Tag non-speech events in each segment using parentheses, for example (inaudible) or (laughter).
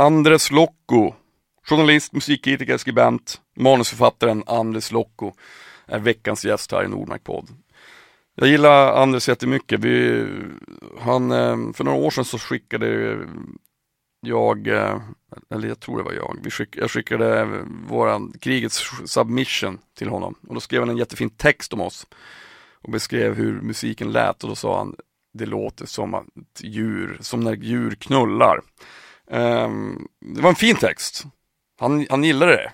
Andres Lokko, journalist, musikkritiker, skribent, manusförfattaren Andres Lokko är veckans gäst här i Nordmark podd. Jag gillar Andres jättemycket. Vi, han, eh, för några år sedan så skickade jag, eh, eller jag tror det var jag, vi skick, jag skickade våran krigets submission till honom och då skrev han en jättefin text om oss och beskrev hur musiken lät och då sa han det låter som att djur, som när djur knullar. Um, det var en fin text. Han, han gillade det.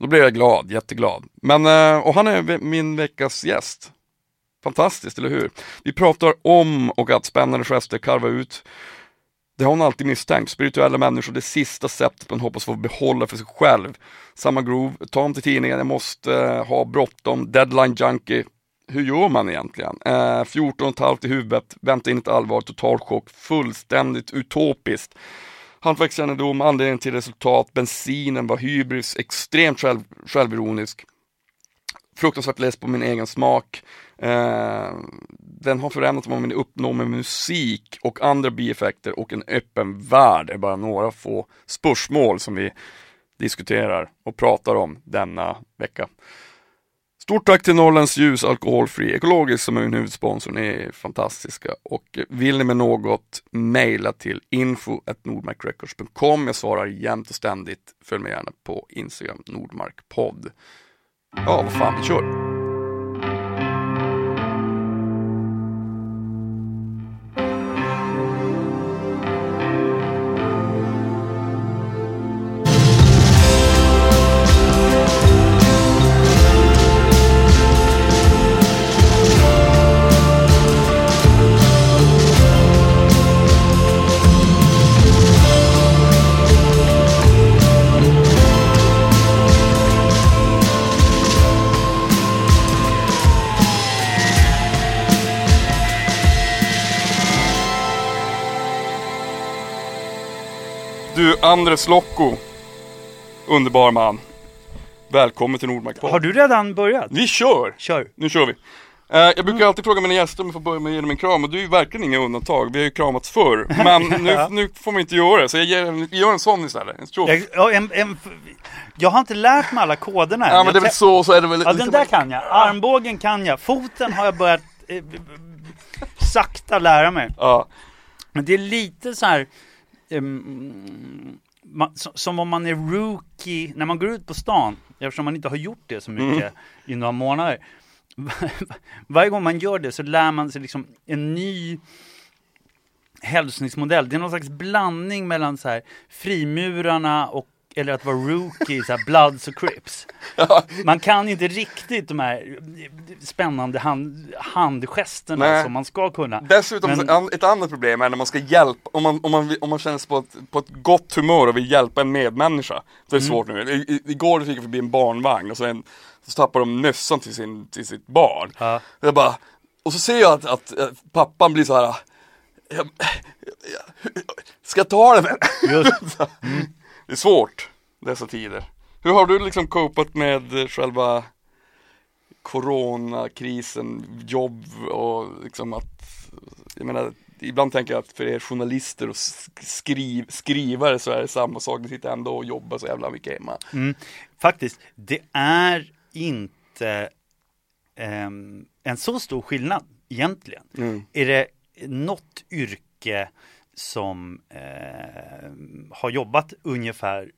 Då blev jag glad, jätteglad. Men, uh, och han är min veckas gäst. Fantastiskt, eller hur? Vi pratar om och att spännande gester karva ut det har hon alltid misstänkt. Spirituella människor, det sista sättet man hoppas få behålla för sig själv. Samma groove, ta om till tidningen, jag måste uh, ha bråttom, deadline junkie. Hur gör man egentligen? Eh, 14 och ett halvt i huvudet, vänta in ett allvar, total chock, fullständigt utopiskt. Hantverkskännedom, anledningen till resultat, bensinen var hybris, extremt själv, självironisk. Fruktansvärt less på min egen smak. Eh, den har förändrat vad man uppnår med musik och andra bieffekter och en öppen värld är bara några få spörsmål som vi diskuterar och pratar om denna vecka. Stort tack till Norrlands Ljus Alkoholfri Ekologisk som är min huvudsponsor. Ni är fantastiska. Och vill ni med något, mejla till info.nordmarkrecords.com. Jag svarar jämt och ständigt. Följ mig gärna på Instagram, Nordmarkpodd. Ja, vad fan, vi kör! Andres Locco. Underbar man. Välkommen till Nordmark Har du redan börjat? Vi kör! Kör. Nu kör vi. Uh, jag brukar alltid fråga mina gäster om jag får börja med att ge dem en kram och du är verkligen inga undantag. Vi har ju kramats förr. Men (laughs) nu, nu får man inte göra det, så jag ger, gör en sån istället. En jag, ja, en, en, jag har inte lärt mig alla koderna än. Ja men det är väl så, så är det väl. Ja den där kan jag. Armbågen kan jag. Foten har jag börjat eh, sakta lära mig. Ja. Men det är lite så här um, man, som om man är rookie, när man går ut på stan, eftersom man inte har gjort det så mycket mm. i några månader. (laughs) Varje gång man gör det så lär man sig liksom en ny hälsningsmodell. Det är någon slags blandning mellan så här frimurarna och eller att vara rookie, så här Bloods och Crips. Man kan inte riktigt de här spännande hand, handgesterna Nej. som man ska kunna. Dessutom, Men... ett annat problem är när man ska hjälpa, om man, om man, om man känner sig på ett, på ett gott humör och vill hjälpa en medmänniska. Det är mm. svårt nu. I, igår gick jag förbi en barnvagn och så, en, så tappar de mössan till, sin, till sitt barn. Ja. Jag bara, och så ser jag att, att, att pappan blir så här jag, jag, ska jag ta den? Just. (laughs) Mm. Det är svårt dessa tider. Hur har du liksom copat med själva coronakrisen, jobb och liksom att, jag menar, ibland tänker jag att för er journalister och skriv, skrivare så är det samma sak, ni sitter ändå och jobbar så jävla mycket hemma. Mm, faktiskt, det är inte um, en så stor skillnad egentligen. Mm. Är det något yrke som eh, har jobbat ungefär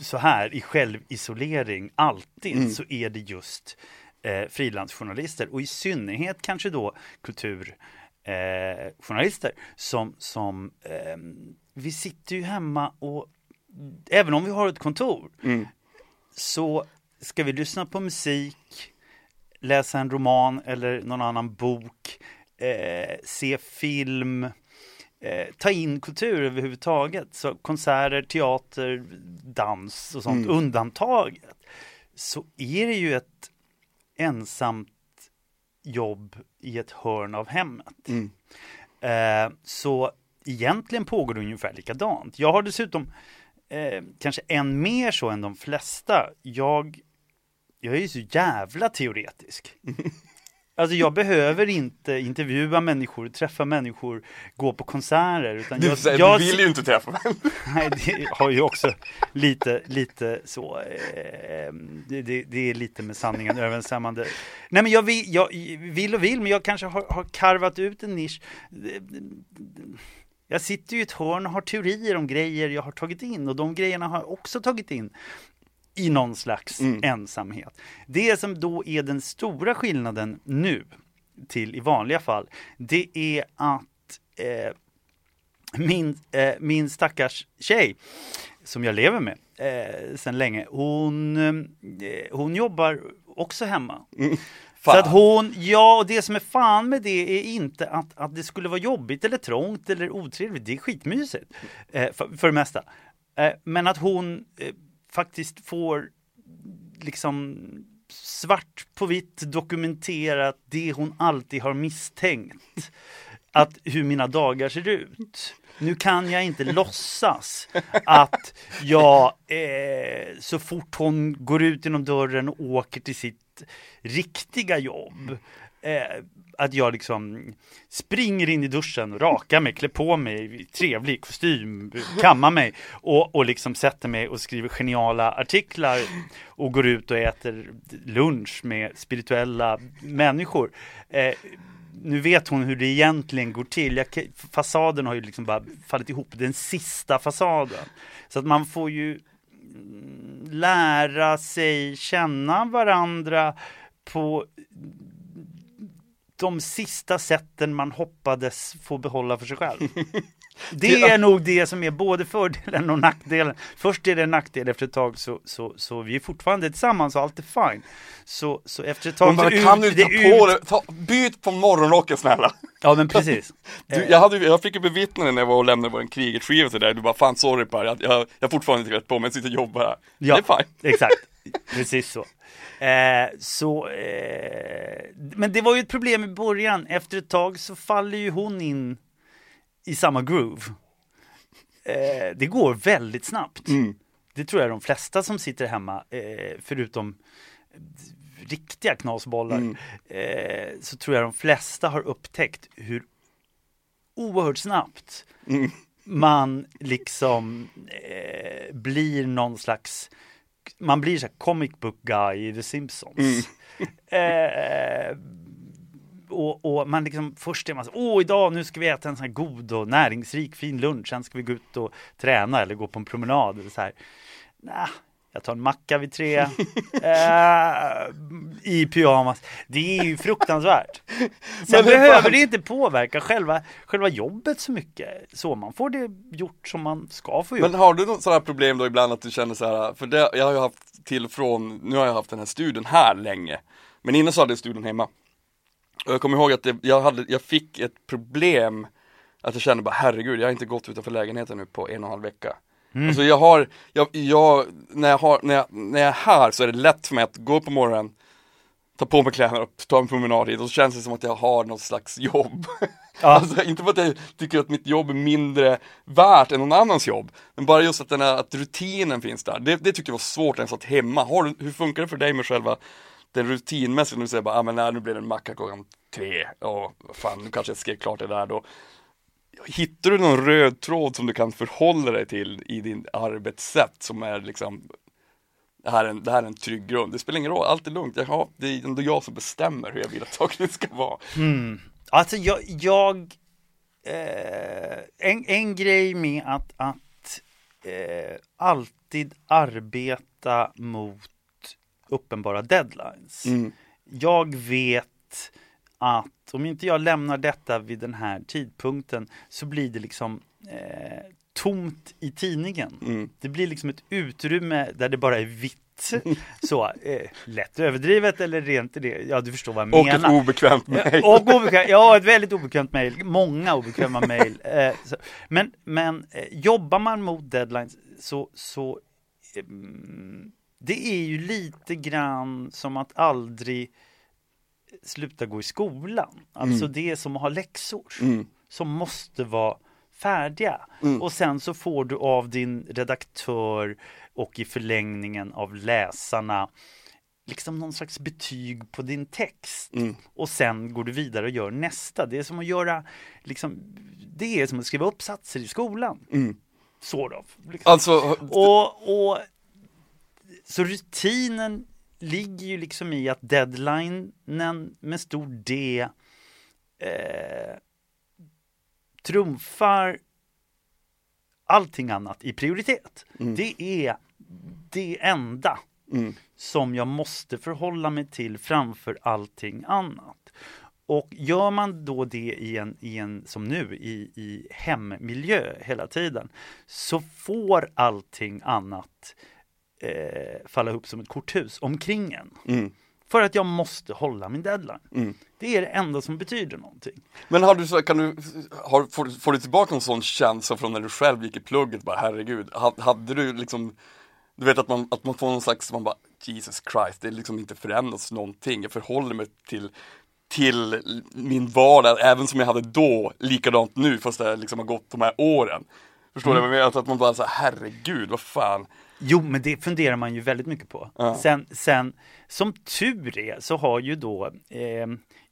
så här i självisolering alltid mm. så är det just eh, frilansjournalister och i synnerhet kanske då kulturjournalister eh, som, som eh, vi sitter ju hemma och även om vi har ett kontor mm. så ska vi lyssna på musik, läsa en roman eller någon annan bok, eh, se film, eh, ta in kultur överhuvudtaget. Så konserter, teater, dans och sånt mm. undantaget. Så är det ju ett ensamt jobb i ett hörn av hemmet. Mm. Eh, så egentligen pågår det ungefär likadant. Jag har dessutom eh, kanske än mer så än de flesta. Jag, jag är ju så jävla teoretisk. (laughs) Alltså jag behöver inte intervjua människor, träffa människor, gå på konserter. Utan Du, jag, säger, jag, du vill ju inte träffa mig. (laughs) Nej, det har ju också lite, lite så, eh, det, det, det är lite med sanningen överensstämmande. Nej men jag vill, jag vill och vill, men jag kanske har, har karvat ut en nisch. Jag sitter ju i ett hörn och har teorier om grejer jag har tagit in och de grejerna har jag också tagit in i någon slags Mm. ensamhet. Det som då är den stora skillnaden nu till i vanliga fall, det är att eh, min, eh, min stackars tjej som jag lever med eh, sedan länge, hon, eh, hon jobbar också hemma. Så att hon, ja och det som är fan med det är inte att, att det skulle vara jobbigt eller trångt eller otrevligt, det är skitmysigt eh, för, för det mesta. Eh, men att hon eh, faktiskt får liksom svart på vitt dokumenterat det hon alltid har misstänkt. Att hur mina dagar ser ut. Nu kan jag inte låtsas att jag eh, så fort hon går ut genom dörren och åker till sitt riktiga jobb eh, att jag liksom springer in i duschen, rakar mig, klär på mig, trevlig kostym, kammar mig och, och liksom sätter mig och skriver geniala artiklar och går ut och äter lunch med spirituella människor. Eh, nu vet hon hur det egentligen går till. Jag, fasaden har ju liksom bara fallit ihop, den sista fasaden. Så att man får ju mm, lära sig känna varandra på de sista sätten man hoppades få behålla för sig själv. (laughs) Det är nog det som är både fördelen och nackdelen. Först är det en nackdel, efter ett tag så, så, så vi är fortfarande tillsammans och allt är fine. Så, så efter ett tag bara, så kan du ut- inte ta på ut- dig, ta, byt på morgonrocken snälla. Ja men precis. (laughs) Du, jag, hade, jag fick ju bevittna det när jag var och lämnade vår kriget-skiva till dig, du bara fan sorry Per, jag, jag, jag har fortfarande inte rätt på mig, jag sitter och jobbar här. Ja, Det är fine. exakt. Precis så. Eh, så eh, men det var ju ett problem i början. Efter ett tag så faller ju hon in i samma groove. Eh, det går väldigt snabbt. Mm. Det tror jag de flesta som sitter hemma, eh, förutom riktiga knasbollar, Mm. eh, så tror jag de flesta har upptäckt hur oerhört snabbt Mm. man liksom eh, blir någon slags man blir så här comic book guy i The Simpsons. Mm. (laughs) Eh, och, och man liksom först är man så, åh idag nu ska vi äta en sån här god och näringsrik fin lunch, sen ska vi gå ut och träna eller gå på en promenad eller så här. Nah, jag tar en macka vid tre eh, i pyjamas. Det är ju fruktansvärt. Sen behöver fan- det inte påverka själva, själva jobbet så mycket. Så man får det gjort som man ska få gjort. Men har du något sådana här problem då ibland att du känner så här, för det, jag har ju haft till från, nu har jag haft den här studion här länge. Men innan så hade jag studion hemma. Och jag kommer ihåg att det, jag, hade, jag fick ett problem att jag kände bara herregud, jag har inte gått utanför lägenheten nu på en och en halv vecka. Alltså jag har, jag, jag, när, jag har när, jag, när jag är här så är det lätt för mig att gå upp på morgonen, ta på mig kläderna och ta en promenad hit och så känns det som att jag har något slags jobb. Ja. (laughs) Alltså inte för att jag tycker att mitt jobb är mindre värt än någon annans jobb, men bara just att, den här, att rutinen finns där. Det, det tyckte jag var svårt när jag satt hemma. Har hur funkar det för dig med själva den rutinmässiga, när du säger bara, ah, men nej, nu blir det en macka klockan tre, och fan nu kanske jag skrev klart det där då. Hittar du någon röd tråd som du kan förhålla dig till i din arbetssätt som är liksom det här, är en, det här är en trygg grund, det spelar ingen roll, allt är lugnt, jag, ja, det är ändå jag som bestämmer hur jag vill att (laughs) saker ska vara. Alltså jag, jag eh, en, en grej med att, att eh, alltid arbeta mot uppenbara deadlines. Mm. Jag vet att om inte jag lämnar detta vid den här tidpunkten så blir det liksom eh, tomt i tidningen. Mm. Det blir liksom ett utrymme där det bara är vitt. (laughs) Så, eh, lätt överdrivet eller rent det, ja du förstår vad jag Och menar. ett obekvämt mejl. Och obekväm, ja, ett väldigt obekvämt mejl. Många obekväma (laughs) mejl. Eh, men men eh, jobbar man mot deadlines så, så mm, det är ju lite grann som att aldrig sluta gå i skolan. Alltså det är som att ha läxor Mm. som måste vara färdiga. Och sen så får du av din redaktör och i förlängningen av läsarna liksom någon slags betyg på din text. Mm. Och sen går du vidare och gör nästa. Det är som att göra, liksom, det är som att skriva uppsatser i skolan. Mm. Sort of. Liksom. Alltså, Och, och så rutinen ligger ju liksom i att deadlinen med stor D eh, trumfar allting annat i prioritet. Det är det enda mm. som jag måste förhålla mig till framför allting annat. Och gör man då det i en, i en som nu, i, i hemmiljö hela tiden, så får allting annat eh, falla ihop som ett korthus omkring en. Mm. För att jag måste hålla min deadline. Mm. Det är det enda som betyder någonting. Men har du, så- kan du, har, får, du- får du tillbaka någon sån känsla från när du själv gick i plugget? Bara herregud, ha- hade du liksom Du vet att man, att man får någon slags, man bara Jesus Christ, det är liksom inte förändrats någonting. Jag förhåller mig till till min vardag, även som jag hade då, likadant nu fast det liksom har gått de här åren. Förstår du vad jag menar? Att man bara så här, herregud, vad fan. Jo, men det funderar man ju väldigt mycket på. Ja. Sen, sen, som tur är, så har ju då eh,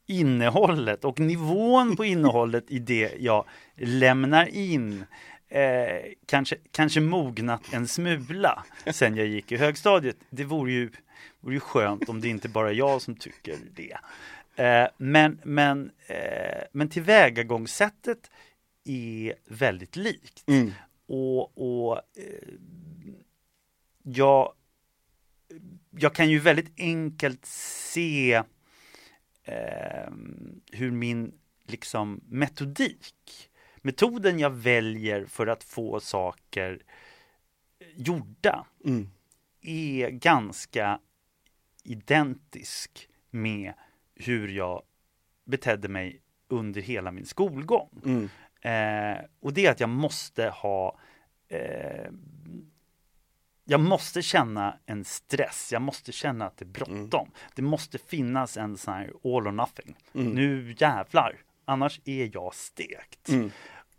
innehållet och nivån på innehållet i det jag lämnar in eh, kanske, kanske mognat en smula sen jag gick i högstadiet. Det vore ju, vore ju skönt om det inte bara jag som tycker det. Eh, men, men, eh, men tillvägagångssättet är väldigt likt. Mm. Och, och eh, jag, jag kan ju väldigt enkelt se eh, hur min liksom metodik, metoden jag väljer för att få saker gjorda Mm. är ganska identisk med hur jag betedde mig under hela min skolgång. Mm. Eh, och det är att jag måste ha eh, jag måste känna en stress, jag måste känna att det är bråttom. Det måste finnas en sån här all or nothing. Nu jävlar, annars är jag stekt. Mm.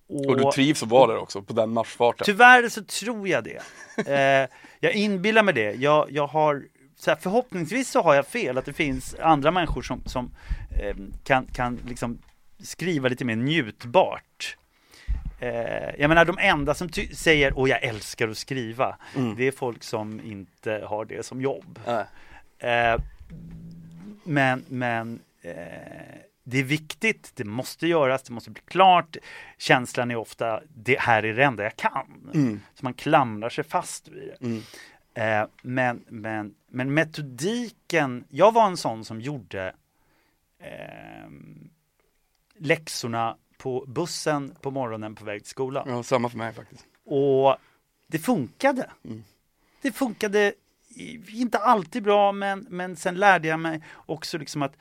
Och du trivs att vara där också, på den marschfarten. Tyvärr så tror jag det. (laughs) Eh, jag inbillar mig det. Jag, jag har, så här, förhoppningsvis så har jag fel, att det finns andra människor som, som eh, kan, kan liksom skriva lite mer njutbart. Eh, jag menar de enda som säger åh jag älskar att skriva, det är folk som inte har det som jobb. Nej. Eh, men men eh, det är viktigt, det måste göras, det måste bli klart. Känslan är ofta, det här är det enda jag kan. Mm. Så man klamrar sig fast vid det. Mm. Eh, men, men, men metodiken, jag var en sån som gjorde eh, läxorna på bussen på morgonen på väg till skolan. Ja, samma för mig faktiskt. Och det funkade. Det funkade inte alltid bra, men, men sen lärde jag mig också liksom att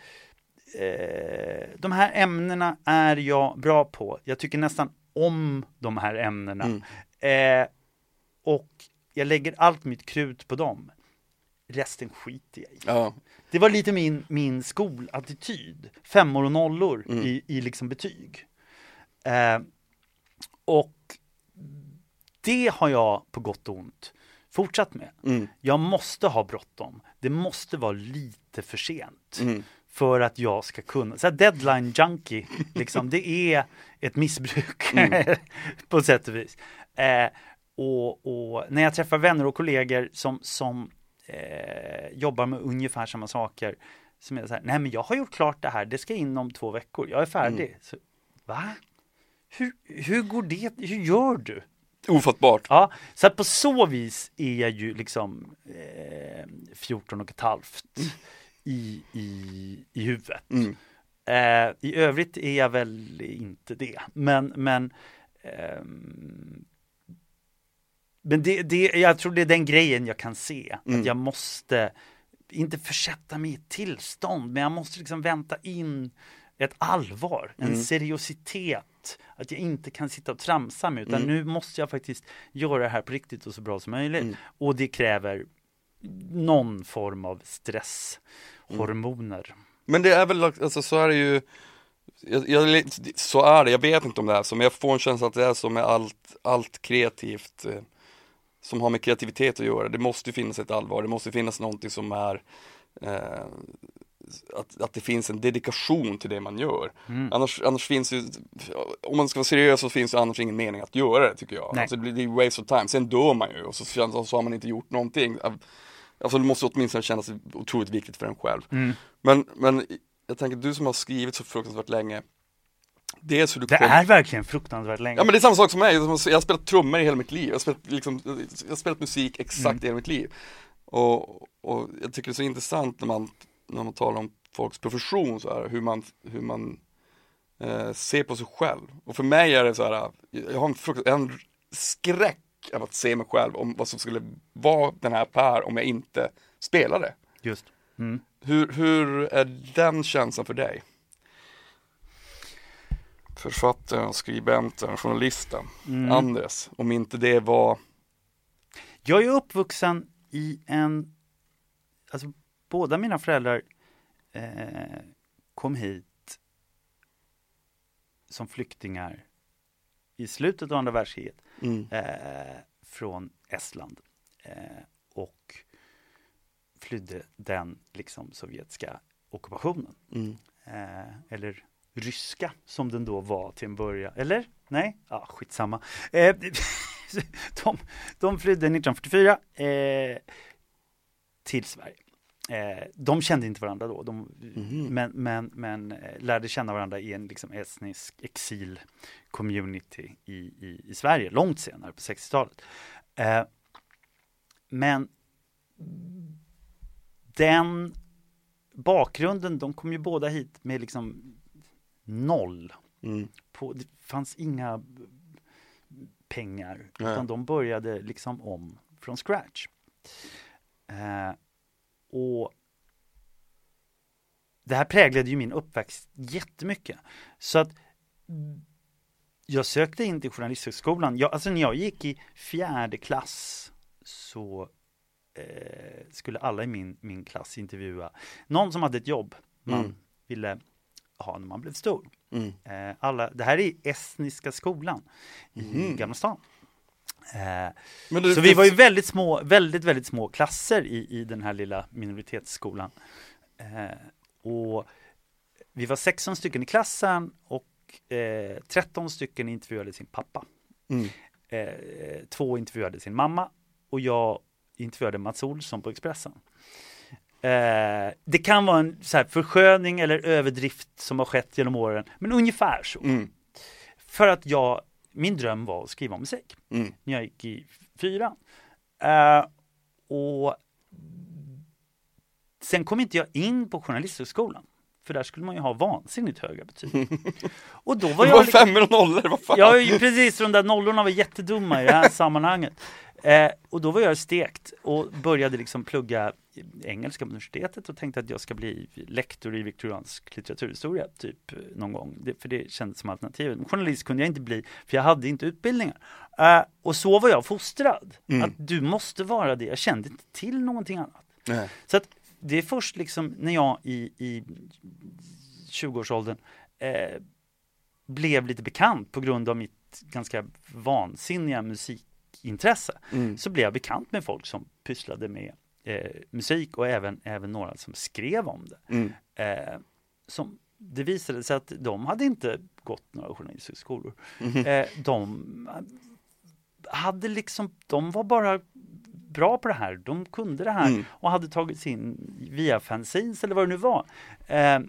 eh, de här ämnena är jag bra på. Jag tycker nästan om de här ämnena. Eh, och jag lägger allt mitt krut på dem. Resten skiter jag i. Ja. Det var lite min, min skolattityd. Femmor och nollor i, i liksom betyg. Eh, och det har jag på gott och ont fortsatt med. Mm. Jag måste ha bråttom. Det måste vara lite för sent. Mm. För att jag ska kunna, så deadline junkie, liksom, det är ett missbruk Mm. (laughs) på sätt och vis. Eh, och, och när jag träffar vänner och kollegor som, som eh, jobbar med ungefär samma saker, som är så här, nej men jag har gjort klart det här, det ska in om två veckor, jag är färdig. Mm. Så, Va? Hur, hur går det, hur gör du? Ofattbart. Ja, så att på så vis är jag ju liksom eh, 14 och ett halvt i, i, i huvudet. Mm. Eh, I övrigt är jag väl inte det. Men, men, ehm, men det, det, jag tror det är den grejen jag kan se. Mm. Att jag måste, inte försätta mig i ett tillstånd, men jag måste liksom vänta in ett allvar, en Mm. Att jag inte kan sitta och tramsa mig, utan Mm. nu måste jag faktiskt göra det här på riktigt och så bra som möjligt. Mm. Och det kräver någon form av stresshormoner. Men det är väl, alltså så är det ju jag, jag, Så är det, jag vet inte om det är så, men jag får en känsla att det är så med allt, allt kreativt eh, Som har med kreativitet att göra, det måste ju finnas ett allvar, det måste finnas någonting som är eh, att, att det finns en dedikation till det man gör. Mm. Annars, annars finns ju, om man ska vara seriös så finns det annars ingen mening att göra det tycker jag. Nej. Alltså, det blir waste of time, sen dör man ju och så, så har man inte gjort någonting. Alltså det måste åtminstone kännas otroligt viktigt för en själv. Mm. Men, men jag tänker du som har skrivit så fruktansvärt länge Dels hur du Det kom... är verkligen fruktansvärt länge. Ja men det är samma sak som mig, jag har spelat trummor i hela mitt liv, jag har spelat, liksom, jag har spelat musik exakt Mm. i hela mitt liv och, och jag tycker det är så intressant när man, när man talar om folks profession så här, hur man, hur man eh, ser på sig själv. Och för mig är det så här, jag har en, frukt, en skräck av att se mig själv om vad som skulle vara den här Per om jag inte spelade. Just. Mm. Hur, hur är den känslan för dig? Författaren, skribenten, journalisten, Mm. Andres, om inte det var Jag är uppvuxen i en, alltså båda mina föräldrar eh, kom hit som flyktingar i slutet av andra världskriget mm, eh, från Estland eh, och flydde den liksom sovjetiska ockupationen. mm, Eh, eller ryska som den då var till en början. Eller? Nej? Ja, skitsamma. Eh, (laughs) de, de flydde 1944 eh, till Sverige. Eh, de kände inte varandra då, de, Mhm. men, men, men eh, lärde känna varandra i en liksom estnisk exil-community i, i, i Sverige långt senare på 60-talet. Eh, men den bakgrunden, de kom ju båda hit med liksom noll. mm, På, det fanns inga pengar, Nej. utan de började liksom om från scratch. Eh, och det här präglade ju min uppväxt jättemycket. Så att mm, jag sökte in till Journalisthögskolan. Jag, alltså när jag gick i fjärde klass så eh, skulle alla i min, min klass intervjua någon som hade ett jobb man Mm. ville ha när man blev stor. mm, Eh, alla, det här är Estniska skolan i Mhm. Gamla stan. Eh, Men det så vi var ju väldigt små, väldigt, väldigt små klasser i, i den här lilla minoritetsskolan. Eh, och vi var 16 stycken i klassen och eh, 13 stycken intervjuade sin pappa. mm, Eh, två intervjuade sin mamma och jag intervjuade Mats Olsson på Expressen. Eh, det kan vara en så här försköning eller överdrift som har skett genom åren, men ungefär så. mm, För att jag, min dröm var att skriva musik mm, när jag gick i fyran. Eh, och sen kom inte jag in på Journalisthögskolan. För där skulle man ju ha vansinnigt höga betyg. (laughs) Och då var Det jag... var femmor och nollor, vad fan? Ja, precis. De där nollorna var jättedumma i det här (laughs) sammanhanget. Eh, och då var jag stekt och började liksom plugga engelska på universitetet och tänkte att jag ska bli lektor i viktoriansk litteraturhistoria typ eh, någon gång. Det, för det kändes som alternativet. Men journalist kunde jag inte bli för jag hade inte utbildningar. Eh, och så var jag fostrad. Mm. Att du måste vara det. Jag kände inte till någonting annat. Nej. Så att det är först liksom när jag i, i 20-årsåldern eh, blev lite bekant på grund av mitt ganska vansinniga musikintresse. Mm, Så blev jag bekant med folk som pysslade med eh, musik och även, även några som skrev om det. mm, Eh, som det visade sig att de hade inte gått några journalisthögskolor. mhm, Eh, de hade liksom, de var bara bra på det här. De kunde det här Mm. och hade tagit sig in via fanzines eller vad det nu var eh,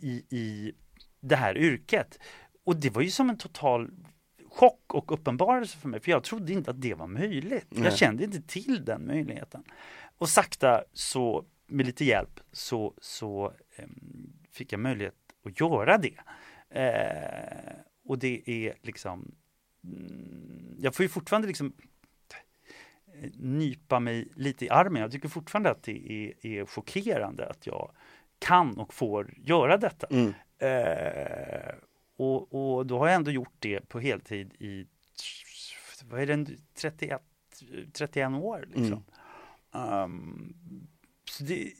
i, i det här yrket. Och det var ju som en total chock och uppenbarelse för mig, för jag trodde inte att det var möjligt. Nej. Jag kände inte till den möjligheten. Och sakta så, med lite hjälp, så, så em, fick jag möjlighet att göra det. Eh, och det är liksom, mm, jag får ju fortfarande liksom eh, nypa mig lite i armen. Jag tycker fortfarande att det är, är chockerande att jag kan och får göra detta. mm, Eh, och, och då har jag ändå gjort det på heltid i vad är det, 31, 31 år. Liksom. Ehm, så, det,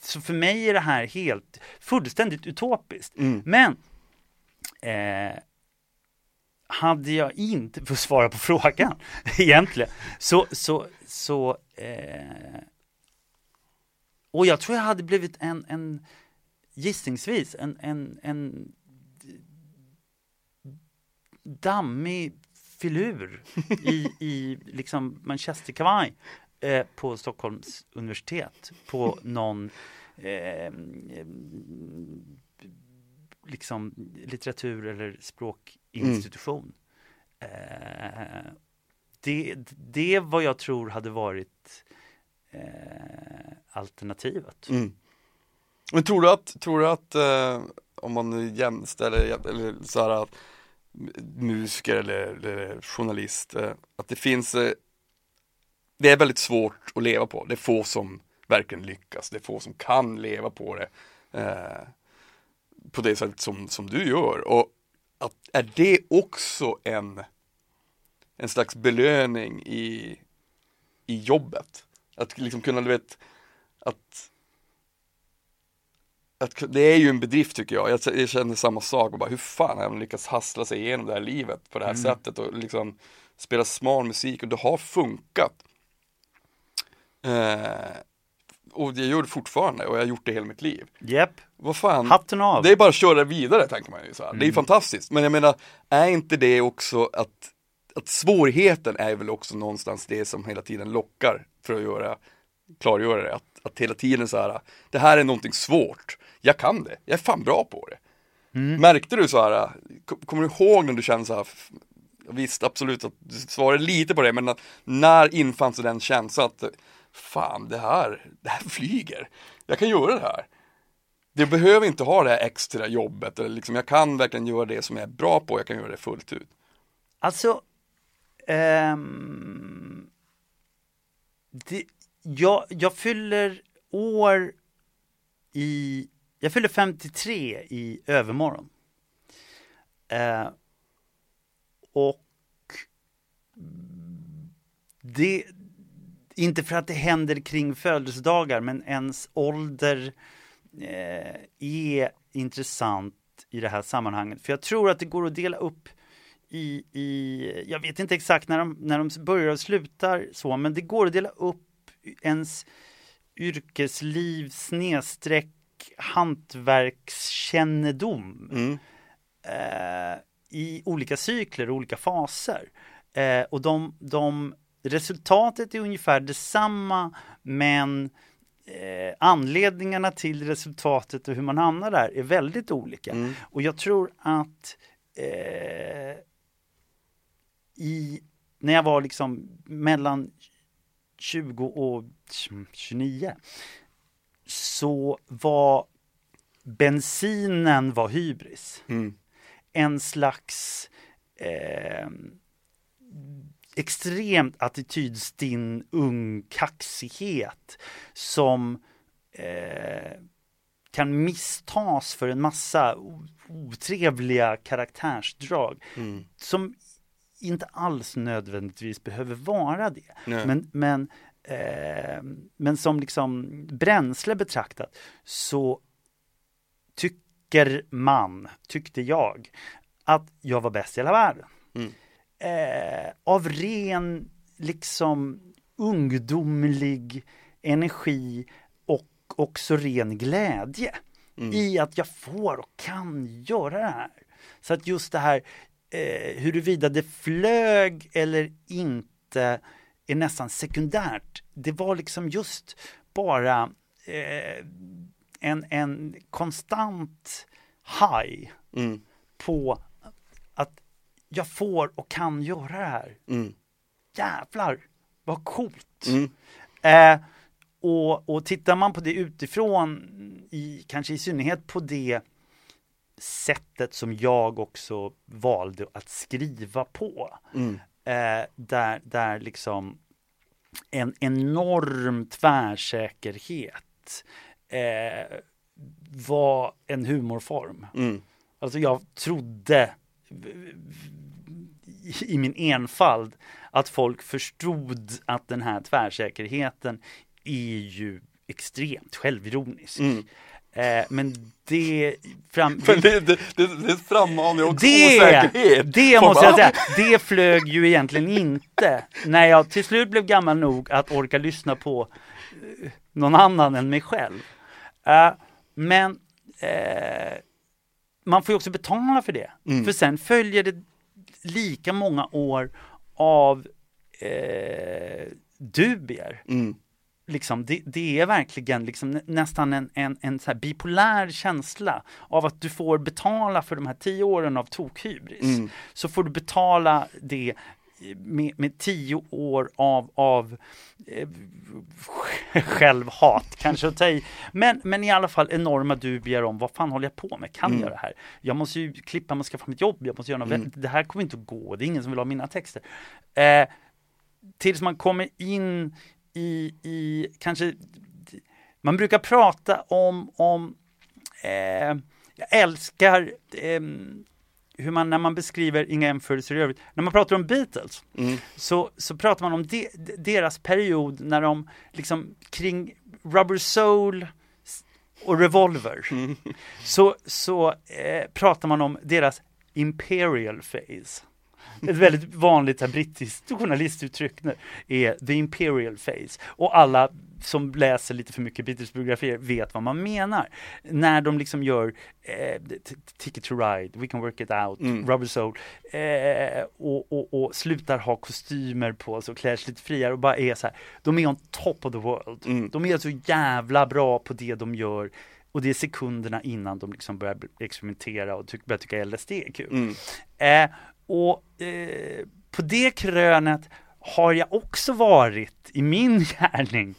så för mig är det här helt fullständigt utopiskt. mm, Men eh, hade jag inte, för att svara på (laughs) frågan egentligen, så, så, så eh, och jag tror jag hade blivit en, en gissningsvis, en, en, en dammig filur i, i liksom manchesterkavaj eh, på Stockholms universitet på någon eh, liksom litteratur eller språkinstitution. Mm. Eh, det, det är vad jag tror hade varit eh, alternativet. Mm. Men tror du att, tror du att eh, om man jämställer eller så här, musiker eller, eller journalist, eh, att det finns eh, det är väldigt svårt att leva på. Det är få som verkligen lyckas. Det är få som kan leva på det. Eh, på det sätt som, som du gör. Och att, är det också en, en slags belöning i, i jobbet? Att liksom kunna, du vet, att att det är ju en bedrift tycker jag. Jag, jag känner samma sak och bara hur fan har man lyckats hassla sig igenom det här livet på det här mm. sättet och liksom spela smal musik och det har funkat. Eh, och jag gör det fortfarande och jag har gjort det hela mitt liv. Yep. Vad fan. Hatten av. Det är bara att köra vidare tänker man ju så mm. Det är mm. fantastiskt. Men jag menar, är inte det också att, att svårigheten är väl också någonstans det som hela tiden lockar för att göra, klargöra det. Att, att hela tiden så här, det här är någonting svårt. Jag kan det, jag är fan bra på det. Mm. Märkte du så här, kommer du ihåg när du kände så här, visst absolut att du svarade lite på det, men när infann sig den känslan att fan det här, det här flyger. Jag kan göra det här. Det behöver inte ha det här extra jobbet, eller liksom, jag kan verkligen göra det som jag är bra på, jag kan göra det fullt ut. Alltså, um, det, jag, jag fyller år i, jag fyller 53 i övermorgon. Eh, och det, inte för att det händer kring födelsedagar, men ens ålder eh, är intressant i det här sammanhanget. För jag tror att det går att dela upp i, i jag vet inte exakt när de, när de börjar och slutar så, men det går att dela upp ens yrkesliv snedstreck hantverkskännedom mm. eh, i olika cykler och olika faser. Eh, och de, de Resultatet är ungefär detsamma men eh, anledningarna till resultatet och hur man hamnar där är väldigt olika. Mm. Och jag tror att eh, i, när jag var liksom mellan 20 och 29 så var bensinen var hybris. Mm. En slags eh, extremt attitydstinn ung kaxighet som eh, kan misstas för en massa otrevliga karaktärsdrag mm. som inte alls nödvändigtvis behöver vara det. Men, men, eh, men som liksom bränsle betraktat så tycker man, tyckte jag, att jag var bäst i hela världen. Mm eh, av ren liksom ungdomlig energi och också ren glädje mm. i att jag får och kan göra det här. Så att just det här eh, huruvida det flög eller inte är nästan sekundärt. Det var liksom just bara eh, en, en konstant high mm. på jag får och kan göra det här. Mm. Jävlar, vad coolt. Mm. Eh, och, och tittar man på det utifrån, i, kanske i synnerhet på det sättet som jag också valde att skriva på. Mm. Eh, där, där liksom en enorm tvärsäkerhet eh, var en humorform. Mm. Alltså jag trodde i min enfald att folk förstod att den här tvärsäkerheten är ju extremt självironisk. Mm. Eh, men det, fram, Men det, det, det, det frammanar ju också det, osäkerhet. det måste jag säga, det flög ju egentligen inte när jag till slut blev gammal nog att orka lyssna på eh, någon annan än mig själv. Eh, men eh, man får ju också betala för det. Mm. För sen följer det lika många år av eh, dubier. Mm. Liksom, det, det är verkligen liksom nä- nästan en, en, en så bipolär känsla av att du får betala för de här tio åren av tokhybris. Mm. Så får du betala det med, med tio år av, av eh, (laughs) självhat, kanske att ta i. Men, men i alla fall enorma dubier om vad fan håller jag på med? Kan jag det här? Jag måste ju klippa, man ska få mitt jobb, jag måste göra något Mm. Det här kommer inte att gå, det är ingen som vill ha mina texter. Eh, tills man kommer in i, i kanske, man brukar prata om, om eh, jag älskar ehm, hur man, när man beskriver, inga jämförelser i övrigt, när man pratar om Beatles Mm. så, så pratar man om de, deras period när de liksom kring Rubber Soul och Revolver så, så eh, pratar man om deras Imperial Phase. (laughs) Ett väldigt vanligt här, brittiskt journalistuttryck nu är the imperial phase. Och alla som läser lite för mycket Beatles-biografier vet vad man menar. När de liksom gör eh, Ticket to Ride, We Can Work It Out, Mm. Rubber Soul eh, och, och, och slutar ha kostymer på sig och klär sig lite friare och bara är så här. De är on top of the world. Mm. De är så jävla bra på det de gör och det är sekunderna innan de liksom börjar experimentera och ty- börjar tycka LSD är kul. Mm. Eh, och eh, på det krönet har jag också varit i min (laughs) gärning.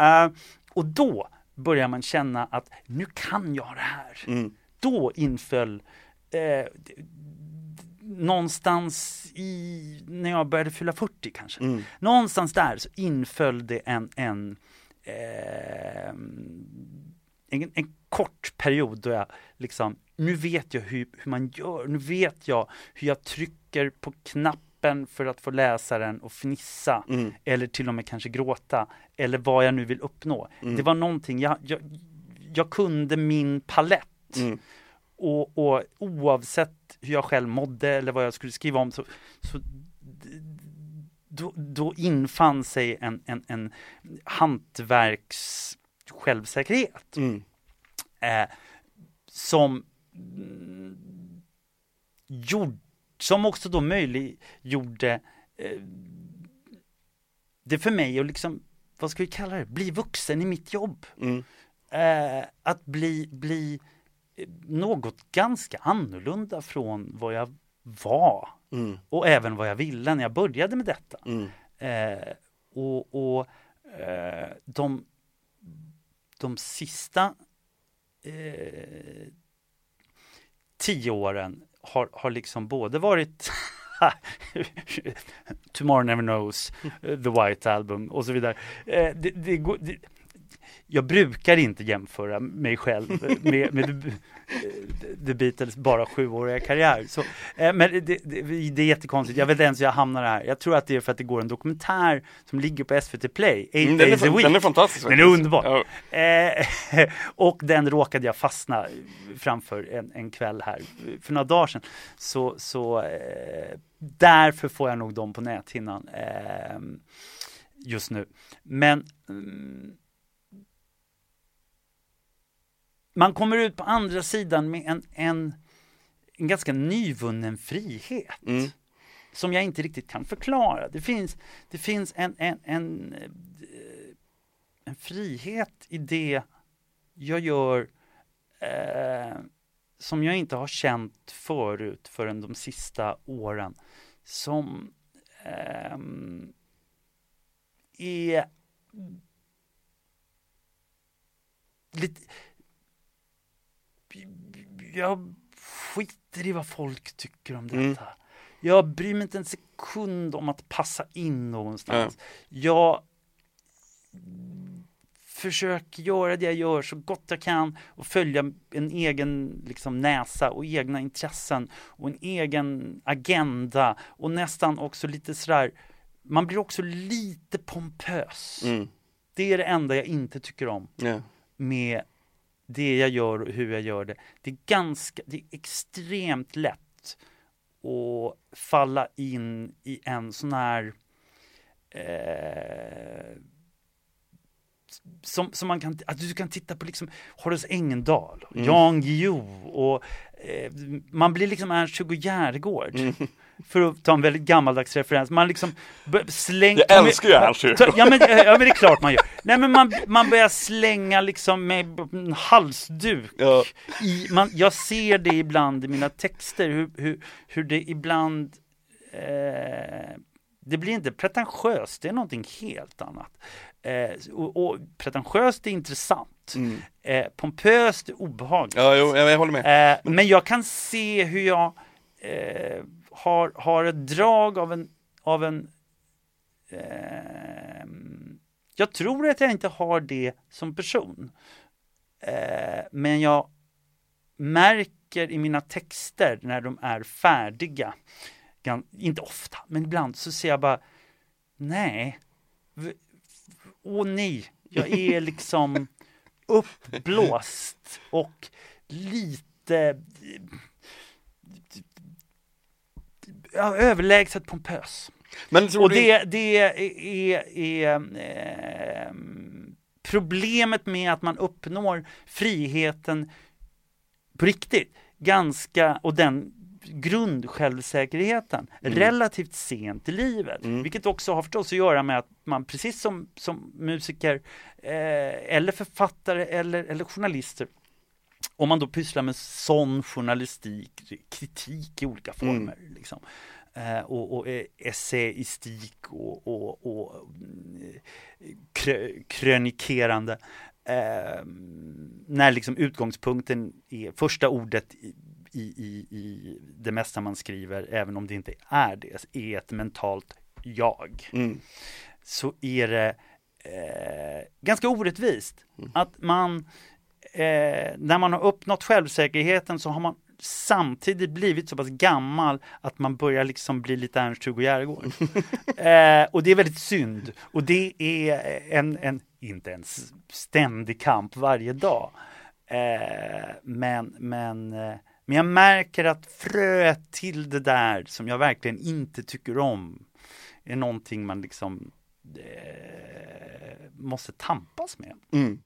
Eh, och då börjar man känna att nu kan jag det här. Mm. Då inföll eh, någonstans i, när jag började fylla 40 kanske. Mm. Någonstans där så inföll det en, en, eh, en, en kort period då jag liksom, nu vet jag hur, hur man gör, nu vet jag hur jag trycker på knappen för att få läsaren att fnissa Mm. eller till och med kanske gråta eller vad jag nu vill uppnå. Mm. Det var någonting, jag, jag, jag kunde min palett Mm. och, och oavsett hur jag själv mådde eller vad jag skulle skriva om så, så då, då infann sig en, en, en hantverks självsäkerhet Mm. Eh, som mm, gjord, som också då möjliggjorde eh, det för mig att liksom, vad ska vi kalla det, bli vuxen i mitt jobb. Mm. Eh, att bli, bli eh, något ganska annorlunda från vad jag var Mm. och även vad jag ville när jag började med detta. Mm. Eh, och och eh, de, de sista eh, tio åren har, har liksom både varit (laughs) Tomorrow Never Knows, eh, The White Album och så vidare. Eh, det, det, det, jag brukar inte jämföra mig själv med, med The, Beatles bara sjuåriga karriär. Så, eh, men det, det, det är jättekonstigt, jag vet inte ens hur jag hamnar här. Jag tror att det är för att det går en dokumentär som ligger på SVT Play, Eight Mm, Den, är, Days a Week. den är fantastisk. Den är underbar. Ja. Eh, (laughs) och den råkade jag fastna framför en, en kväll här för några dagar sedan. Så, så eh, därför får jag nog dem på näthinnan eh, just nu. Men mm, man kommer ut på andra sidan med en, en, en ganska nyvunnen frihet Mm. som jag inte riktigt kan förklara. Det finns, det finns en, en, en, eh, en frihet i det jag gör eh, som jag inte har känt förut förrän de sista åren. Som ehm, är lite jag skiter i vad folk tycker om detta. Mm. Jag bryr mig inte en sekund om att passa in någonstans. Jag försöker göra det jag gör så gott jag kan och följa en egen liksom, näsa och egna intressen och en egen agenda och nästan också lite sådär, man blir också lite pompös. Mm. Det är det enda jag inte tycker om Ja. med det jag gör och hur jag gör det. Det är ganska, det är extremt lätt att falla in i en sån här eh, som, som man kan, att du kan titta på liksom Horace Engdahl, mm. Jan Guillou och eh, man blir liksom Ernst-Hugo Järegård. Mm. För att ta en väldigt gammaldags referens. Man liksom slänger... Jag älskar ju Ernst-Hugo! Ja ja men det är klart man gör. Nej men man, man börjar slänga liksom med en halsduk. Ja. I, man, jag ser det ibland i mina texter, hur, hur, hur det ibland eh, det blir inte pretentiöst, det är någonting helt annat. Eh, och, och pretentiöst är intressant. Mm. Eh, pompöst är obehagligt. Ja, jo, jag håller med. Eh, men jag kan se hur jag eh, har, har ett drag av en, av en eh, jag tror att jag inte har det som person. Eh, men jag märker i mina texter när de är färdiga, inte ofta, men ibland så ser jag bara, nej, åh nej, jag är (laughs) liksom uppblåst och lite ja, överlägset pompös. Och det, det är, är eh, problemet med att man uppnår friheten på riktigt ganska, och den grundsjälvsäkerheten mm. relativt sent i livet. Mm. Vilket också har förstås att göra med att man precis som, som musiker eh, eller författare eller, eller journalister om man då pysslar med sån journalistik, kritik i olika mm. former, mm. liksom, eh, och, och eh, essayistik och, och, och krö, krönikerande, eh, när liksom utgångspunkten är första ordet i, i, i det mesta man skriver, även om det inte är det, är ett mentalt jag. Mm. Så är det eh, ganska orättvist mm. att man eh, när man har uppnått självsäkerheten så har man samtidigt blivit så pass gammal att man börjar liksom bli lite Ernst-Hugo Järegård. (laughs) eh, och det är väldigt synd. Och det är en, en inte en ständig kamp varje dag. Eh, men, men, eh, men jag märker att fröet till det där som jag verkligen inte tycker om är någonting man liksom eh, måste tampas med. Mm.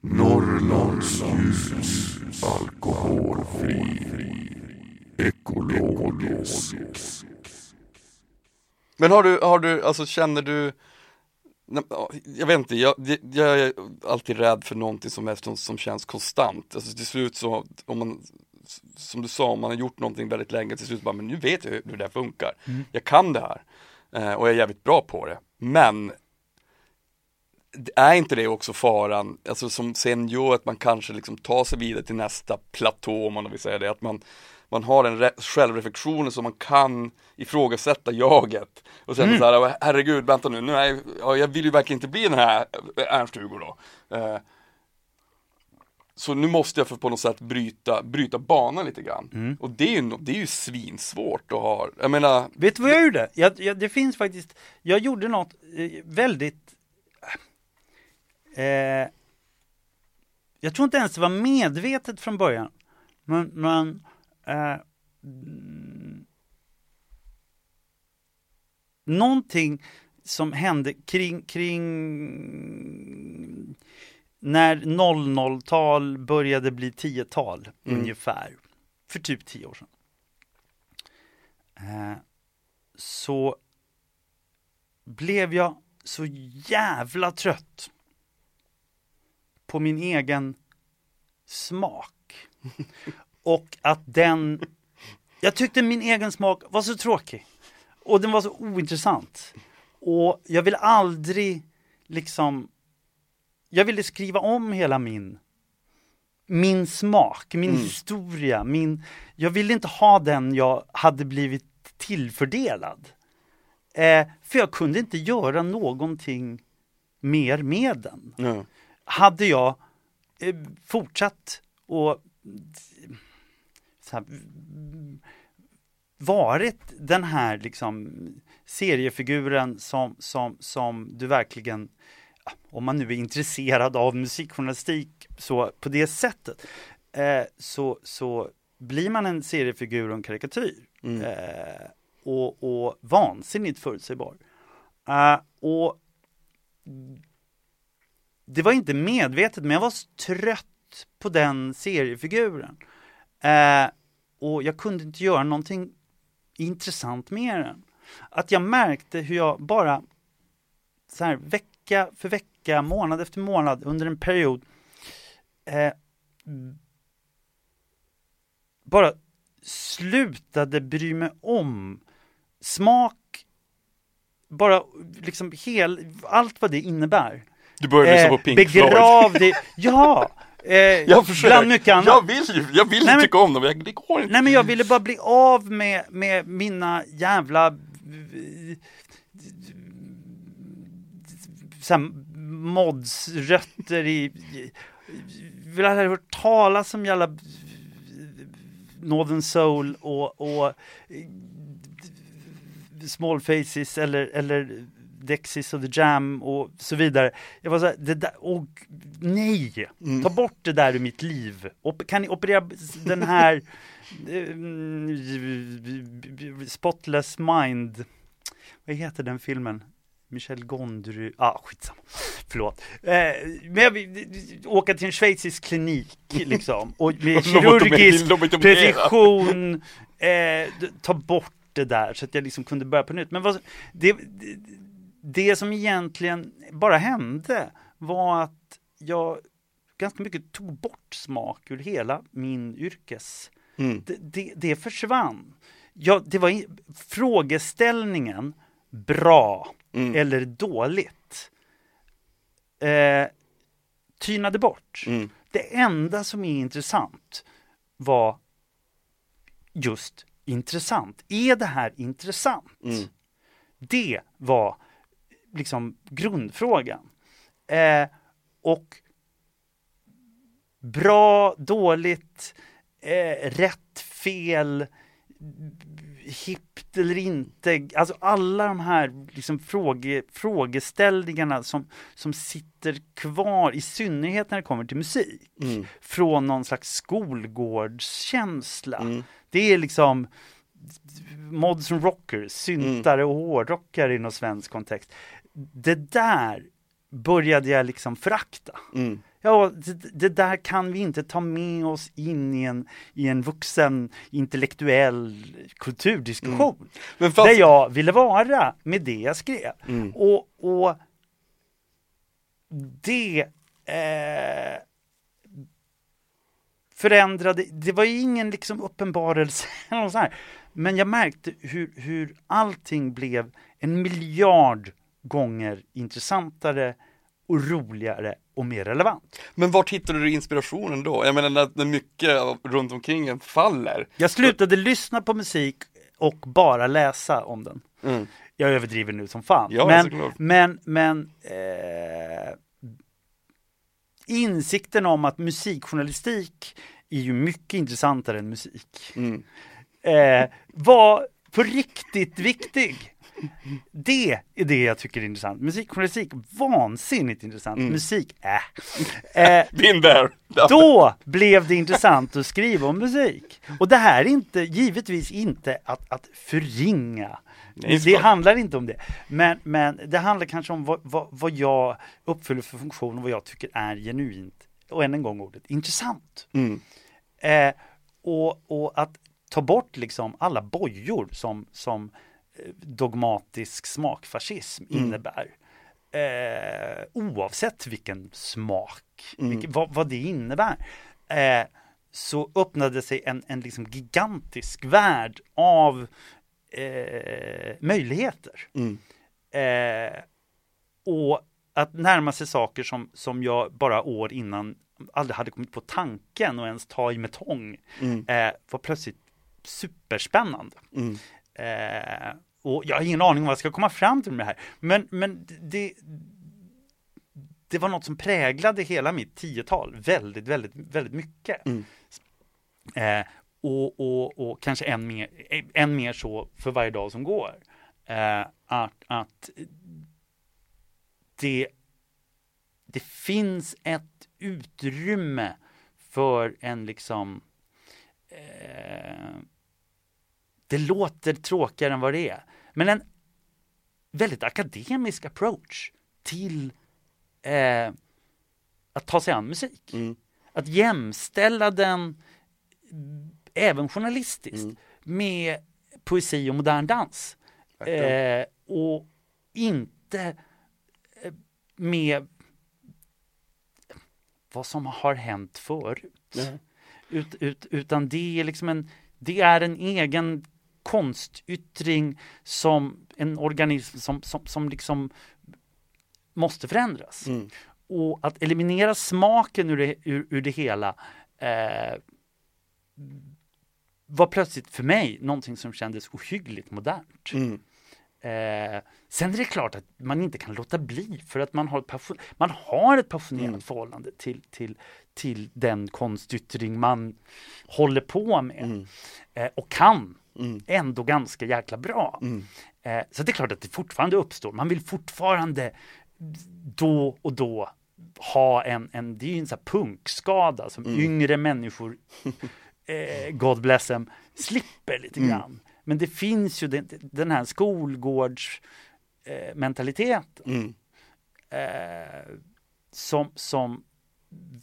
Norrlandsljus, alkoholfri, ekologisk. Men har du, har du, alltså känner du jag vet inte, jag, jag, är alltid rädd för någonting som, är, som känns konstant. Alltså till slut så, om man, som du sa, om man har gjort någonting väldigt länge, till slut bara, men nu vet jag hur, det här funkar. Mm. Jag kan det här. Eh, och jag är jävligt bra på det. Men är inte det också faran, alltså som sen gör att man kanske liksom tar sig vidare till nästa platå om man vill säga det, att man, man har en självreflektion som man kan ifrågasätta jaget och sen mm. så här, herregud vänta nu, nu är jag, jag vill ju verkligen inte bli den här Ernst-Hugo då. Eh, så nu måste jag för på något sätt bryta, bryta banan lite grann. Mm. Och det är, ju, det är ju svinsvårt att ha, jag menar Vet du vad jag gjorde? Jag, jag, det finns faktiskt, jag gjorde något eh, väldigt Eh, jag tror inte ens det var medvetet från början. Men, men eh, någonting som hände kring, kring när 00-tal började bli 10-tal mm. ungefär, för typ 10 år sedan. Eh, så blev jag så jävla trött på min egen smak. Och att den, jag tyckte min egen smak var så tråkig. Och den var så ointressant. Och jag ville aldrig liksom, jag ville skriva om hela min min smak, min mm. historia, min... Jag ville inte ha den jag hade blivit tillfördelad. Eh, för jag kunde inte göra någonting mer med den. Mm hade jag eh, fortsatt och här, varit den här liksom seriefiguren som, som, som du verkligen, om man nu är intresserad av musikjournalistik så på det sättet, eh, så, så blir man en seriefigur och en karikatyr. Mm. Eh, och, och vansinnigt förutsägbar. Uh, och det var inte medvetet, men jag var så trött på den seriefiguren. Eh, och jag kunde inte göra någonting intressant med den. Att jag märkte hur jag bara så här vecka för vecka, månad efter månad under en period eh, bara slutade bry mig om smak, bara liksom hel, allt vad det innebär. Du började lyssna på Pink begrav Floyd. det, ja! Eh, (laughs) Jag försöker, bland mycket annat. jag vill ju, jag vill Nej, men- tycka om dem, jag- det går inte. Nej men jag ville bara bli av med, med mina jävla här, modsrötter i, i vill aldrig ha hört talas om jävla Northern Soul och, och Small Faces eller, eller Dexys och The Jam och så vidare. Jag var så här, det där, åh, nej! Ta bort det där ur mitt liv. Op kan ni operera den här (laughs) eh, Spotless Mind, vad heter den filmen? Michel Gondry, ah skitsamma, förlåt. Eh, men jag vill åka till en schweizisk klinik liksom och (laughs) med kirurgisk precision eh, ta bort det där så att jag liksom kunde börja på nytt. Men vad, det, det, det som egentligen bara hände var att jag ganska mycket tog bort smak ur hela min yrkes Mm. det, det, det försvann. Ja, det var frågeställningen bra Mm. eller dåligt eh, tynade bort. Mm. Det enda som är intressant var just intressant. Är det här intressant? Mm. Det var liksom grundfrågan. Eh, och bra, dåligt, eh, rätt, fel, hippt eller inte. Alltså alla de här liksom fråge, frågeställningarna som, som sitter kvar, i synnerhet när det kommer till musik. Mm. Från någon slags skolgårdskänsla. Mm. Det är liksom mods and rockers, syntare och hårdrockare i någon svensk kontext. Det där började jag liksom förakta. Mm. Ja, det, det där kan vi inte ta med oss in i en, i en vuxen intellektuell kulturdiskussion. Men fast, Där jag ville vara med det jag skrev. Mm. Och, och det eh, förändrade, det var ingen liksom uppenbarelse (laughs) eller sånt här. Men jag märkte hur, hur allting blev en miljard gånger intressantare och roligare och mer relevant. men vart hittade du inspirationen då? Jag menar när, när mycket runt omkring en faller. Jag slutade lyssna på musik och bara läsa om den. Mm. Jag överdriver nu som fan. Ja, men, men, men eh, insikten om att musikjournalistik är ju mycket intressantare än musik. Mm. Eh, var på riktigt viktig. Det är det jag tycker är intressant. Musikjournalistik, vansinnigt intressant. Mm. Musik, äh. (laughs) eh. Been there. Då blev det intressant att skriva om musik. Och det här är inte, givetvis inte att, att förringa. Nej, det handlar inte om det. Men, men det handlar kanske om vad, vad, vad jag uppfyller för funktion och vad jag tycker är genuint, och än en gång ordet, intressant. Mm. Eh, och, och att ta bort liksom alla bojor som, som dogmatisk smakfascism innebär. Eh, oavsett vilken smak, vilken, vad, vad det innebär. Eh, så öppnade sig en, en liksom gigantisk värld av eh, möjligheter. Mm. Eh, och att närma sig saker som, som jag bara år innan aldrig hade kommit på tanken och ens ta i med tång Mm. eh, var plötsligt superspännande. Mm. Eh, och jag har ingen aning om vad jag ska komma fram till med det här. Men, men det, det var något som präglade hela mitt tiotal väldigt, väldigt, väldigt mycket. Mm. Eh, och, och, och kanske än mer, än mer så för varje dag som går. Eh, att, att det, det finns ett utrymme för en liksom eh, det låter tråkigare än vad det är. Men en väldigt akademisk approach till eh, att ta sig an musik. Mm. Att jämställa den även journalistiskt Mm. med poesi och modern dans. Eh, och inte eh, med vad som har hänt förut. Nej. Ut, ut, utan det är liksom en, det är en egen konstyttring som en organism som, som, som liksom måste förändras. Mm. Och att eliminera smaken ur det, ur, ur det hela eh, var plötsligt för mig någonting som kändes ohyggligt modernt. Mm. Eh, sen är det klart att man inte kan låta bli för att man har ett, passion, man har ett passionerat Mm. förhållande till, till, till den konstyttring man håller på med Mm. eh, och kan Mm. ändå ganska jäkla bra. Mm. Eh, så det är klart att det fortfarande uppstår. Man vill fortfarande då och då ha en, en det är ju en sån här punkskada som Mm. yngre människor, (laughs) eh, God bless them, slipper lite Mm. grann. Men det finns ju den, den här skolgårds eh, Mm. eh, som, som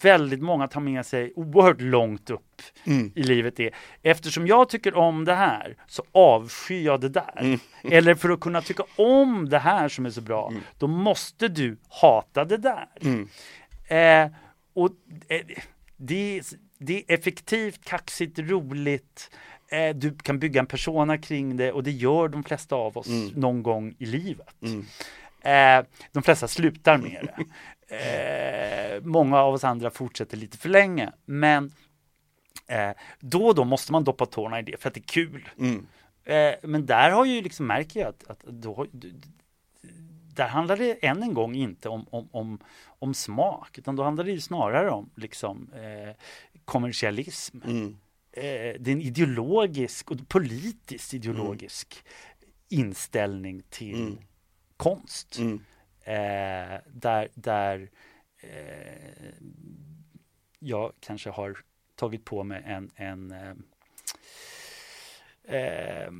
väldigt många tar med sig oerhört långt upp Mm. i livet är eftersom jag tycker om det här så avskyr jag det där. Mm. Eller för att kunna tycka om det här som är så bra, då måste du hata det där. Mm. Eh, och eh, det, är- det är effektivt, kaxigt, roligt. Eh, du kan bygga en persona kring det och det gör de flesta av oss Mm. någon gång i livet. Mm. Eh, de flesta slutar med det. (laughs) Eh, många av oss andra fortsätter lite för länge. Men eh, då och då måste man doppa tårna i det för att det är kul. Mm. Eh, men där har ju liksom märker jag att, att då, där handlar det än en gång inte om, om, om, om smak, utan då handlar det ju snarare om liksom eh, kommersialism. Mm. Eh, det är en ideologisk och politiskt ideologisk inställning till Mm. konst. Eh, där där eh, jag kanske har tagit på mig en, en eh, eh,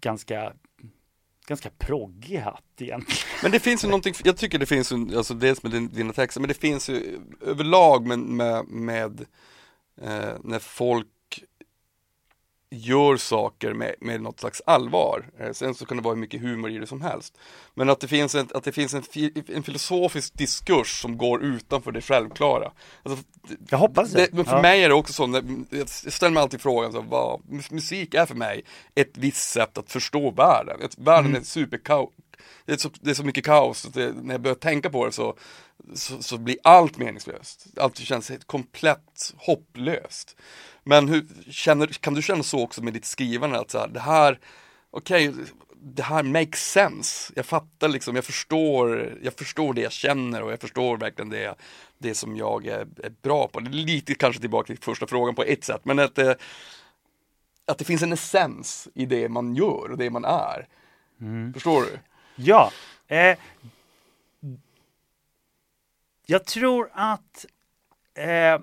ganska ganska proggig hatt egentligen. Men det finns ju någonting, jag tycker det finns ju, alltså dels med din, dina texter, men det finns ju överlag med, med, med eh, när folk gör saker med, med något slags allvar. Eh, sen så kan det vara hur mycket humor i det som helst. Men att det finns en, att det finns en, fi, en filosofisk diskurs som går utanför det självklara. Alltså, Jag hoppas det. men för Ja. mig är det också så, när, jag ställer mig alltid frågan, så, vad, mus- musik är för mig ett visst sätt att förstå världen. Ett, världen Mm. är superkaos, det är, så, det är så mycket kaos, att det, när jag börjar tänka på det så, så, så blir allt meningslöst. Allt känns helt komplett hopplöst. Men hur, känner, kan du känna så också med ditt skrivande, att så här, det här, okej, det här makes sense. Jag fattar liksom, jag förstår, jag förstår det jag känner och jag förstår verkligen det, det som jag är, är bra på. Det är lite kanske tillbaka till första frågan på ett sätt, men att det, att det finns en essens i det man gör och det man är. Förstår du? Ja. Eh, jag tror att eh,